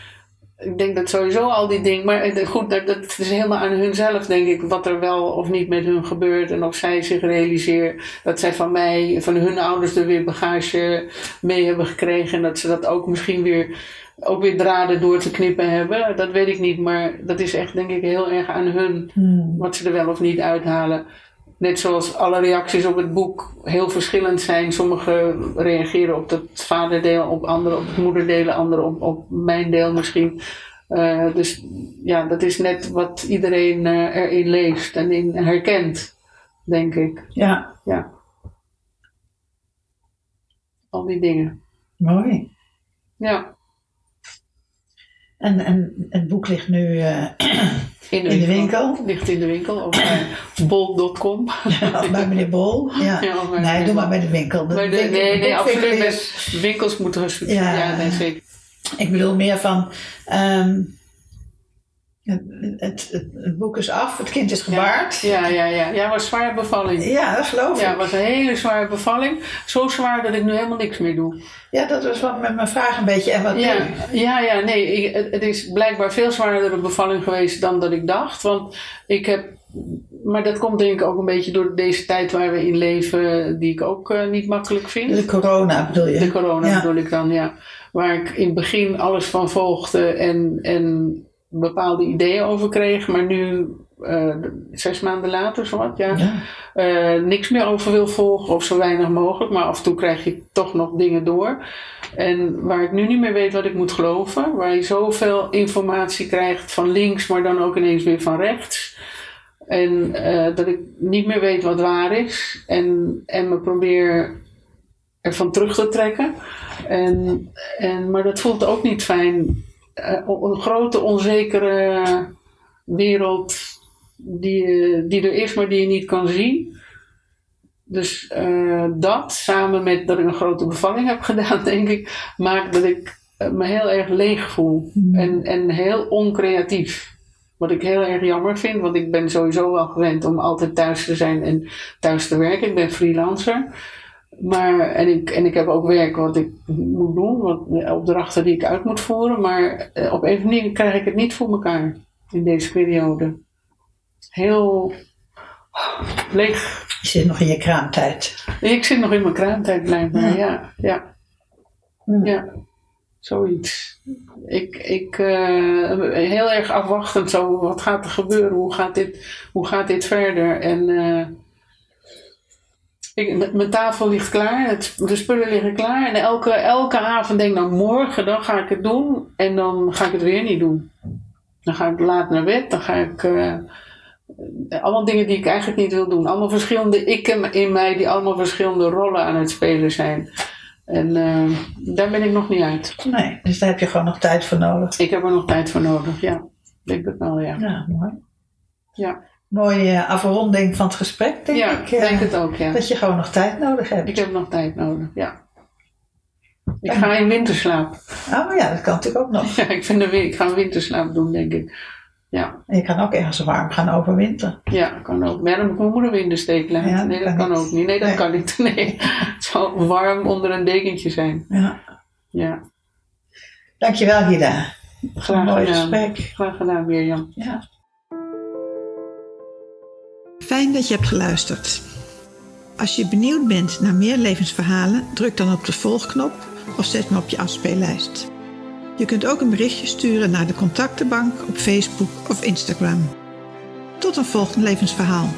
ik denk dat sowieso al die dingen. Maar eh, goed, dat, dat is helemaal aan hunzelf, denk ik, wat er wel of niet met hun gebeurt. En of zij zich realiseren dat zij van mij, van hun ouders, er weer bagage mee hebben gekregen. En dat ze dat ook misschien weer, ook weer draden door te knippen hebben. Dat weet ik niet, maar dat is echt, denk ik, heel erg aan hun Hmm. wat ze er wel of niet uithalen. Net zoals alle reacties op het boek heel verschillend zijn. Sommigen reageren op het vaderdeel, op anderen op het moederdeel, anderen op, op mijn deel misschien. Eh, dus ja, dat is net wat iedereen eh, erin leest en in herkent, denk ik. ja, Ja. Al die dingen. mooi. Ja. En, en het boek ligt nu eh, In *clears throat* In de winkel? Ligt in de winkel of bij bol.com. ja, bij meneer Bol. *laughs* Ja. Nee, doe maar bij de winkel. De Maar de- winkel- nee, nee, absoluut. is- Winkels moeten gesubsidieerd. Ja. Ja, nee, zeker. Ik bedoel meer van. ehm, het, het, boek is af, het kind is gebaard. Ja, ja, ja. Ja, was zwaar bevalling. Ja, dat geloof Ja, ik. het was een hele zware bevalling. Zo zwaar dat ik nu helemaal niks meer doe. Ja, dat was wat met mijn vraag een beetje. En wat Ja, nu? ja, ja nee. ik- het, het is blijkbaar veel zwaardere bevalling geweest dan dat ik dacht. Want ik heb. Maar dat komt denk ik ook een beetje door deze tijd waar we in leven, die ik ook eh, niet makkelijk vind. De corona bedoel je? De corona Ja. bedoel ik dan, ja. Waar ik in het begin alles van volgde en, en bepaalde ideeën over kreeg. Maar nu, eh, zes maanden later, zowat, ja. Ja. eh, niks meer over wil volgen of zo weinig mogelijk. Maar af en toe krijg je toch nog dingen door. En waar ik nu niet meer weet wat ik moet geloven. Waar je zoveel informatie krijgt van links, maar dan ook ineens weer van rechts. En eh, dat ik niet meer weet wat waar is. En, en me probeer ervan terug te trekken. En, en, maar dat voelt ook niet fijn. Eh, een grote onzekere wereld die, die er is, maar die je niet kan zien. Dus eh, dat, samen met dat ik een grote bevalling heb gedaan, *laughs* denk ik, maakt dat ik eh, me heel erg leeg voel. Hmm. En, en heel oncreatief. Wat ik heel erg jammer vind, want ik ben sowieso wel gewend om altijd thuis te zijn en thuis te werken. Ik ben freelancer. Maar, en, ik, en ik heb ook werk wat ik moet doen, wat, opdrachten die ik uit moet voeren. Maar eh, op een of andere manier krijg ik het niet voor elkaar. in deze periode. Heel leeg. Je zit nog in je kraamtijd. Ik zit nog in mijn kraamtijd blijkbaar, ja. Ja, Ja. ja. zoiets. Ik, ik eh, heel erg afwachtend zo, wat gaat er gebeuren? Hoe gaat dit, hoe gaat dit verder? En eh, ik, mijn tafel ligt klaar, het, de spullen liggen klaar. En elke, elke avond denk ik, nou morgen dan ga ik het doen. En dan ga ik het weer niet doen. Dan ga ik laat naar bed, dan ga ik... eh, allemaal dingen die ik eigenlijk niet wil doen. Allemaal verschillende ikken in mij die allemaal verschillende rollen aan het spelen zijn. En eh, daar ben ik nog niet uit. Nee, dus daar heb je gewoon nog tijd voor nodig. Ik heb er nog tijd voor nodig, ja. Ik denk het wel, ja. Ja, mooi. Ja, Mooie afronding van het gesprek, denk ja ik. eh, denk het ook, ja. Dat je gewoon nog tijd nodig hebt. Ik heb nog tijd nodig, ja. Ik ga in winterslaap. Ah, maar ja, dat kan natuurlijk ook nog. *laughs* Ja, ik, vind win- ik ga een winterslaap doen, denk ik. Ja, En je kan ook ergens warm gaan overwinteren. ja, kan ook. Maar dan moet mijn moeder in de steek laten. Ja, nee, dat kan niet. ook niet. Nee, dat Nee. kan niet. *laughs* Nee. Het zal warm onder een dekentje zijn. Ja. Ja, Dankjewel, Gida. graag Mooi gedaan. gesprek. Graag gedaan, Mirjam. Ja. Fijn dat je hebt geluisterd. Als je benieuwd bent naar meer levensverhalen, druk dan op de volgknop of zet me op je afspeellijst. Je kunt ook een berichtje sturen naar de contactenbank op Facebook of Instagram. Tot een volgend levensverhaal.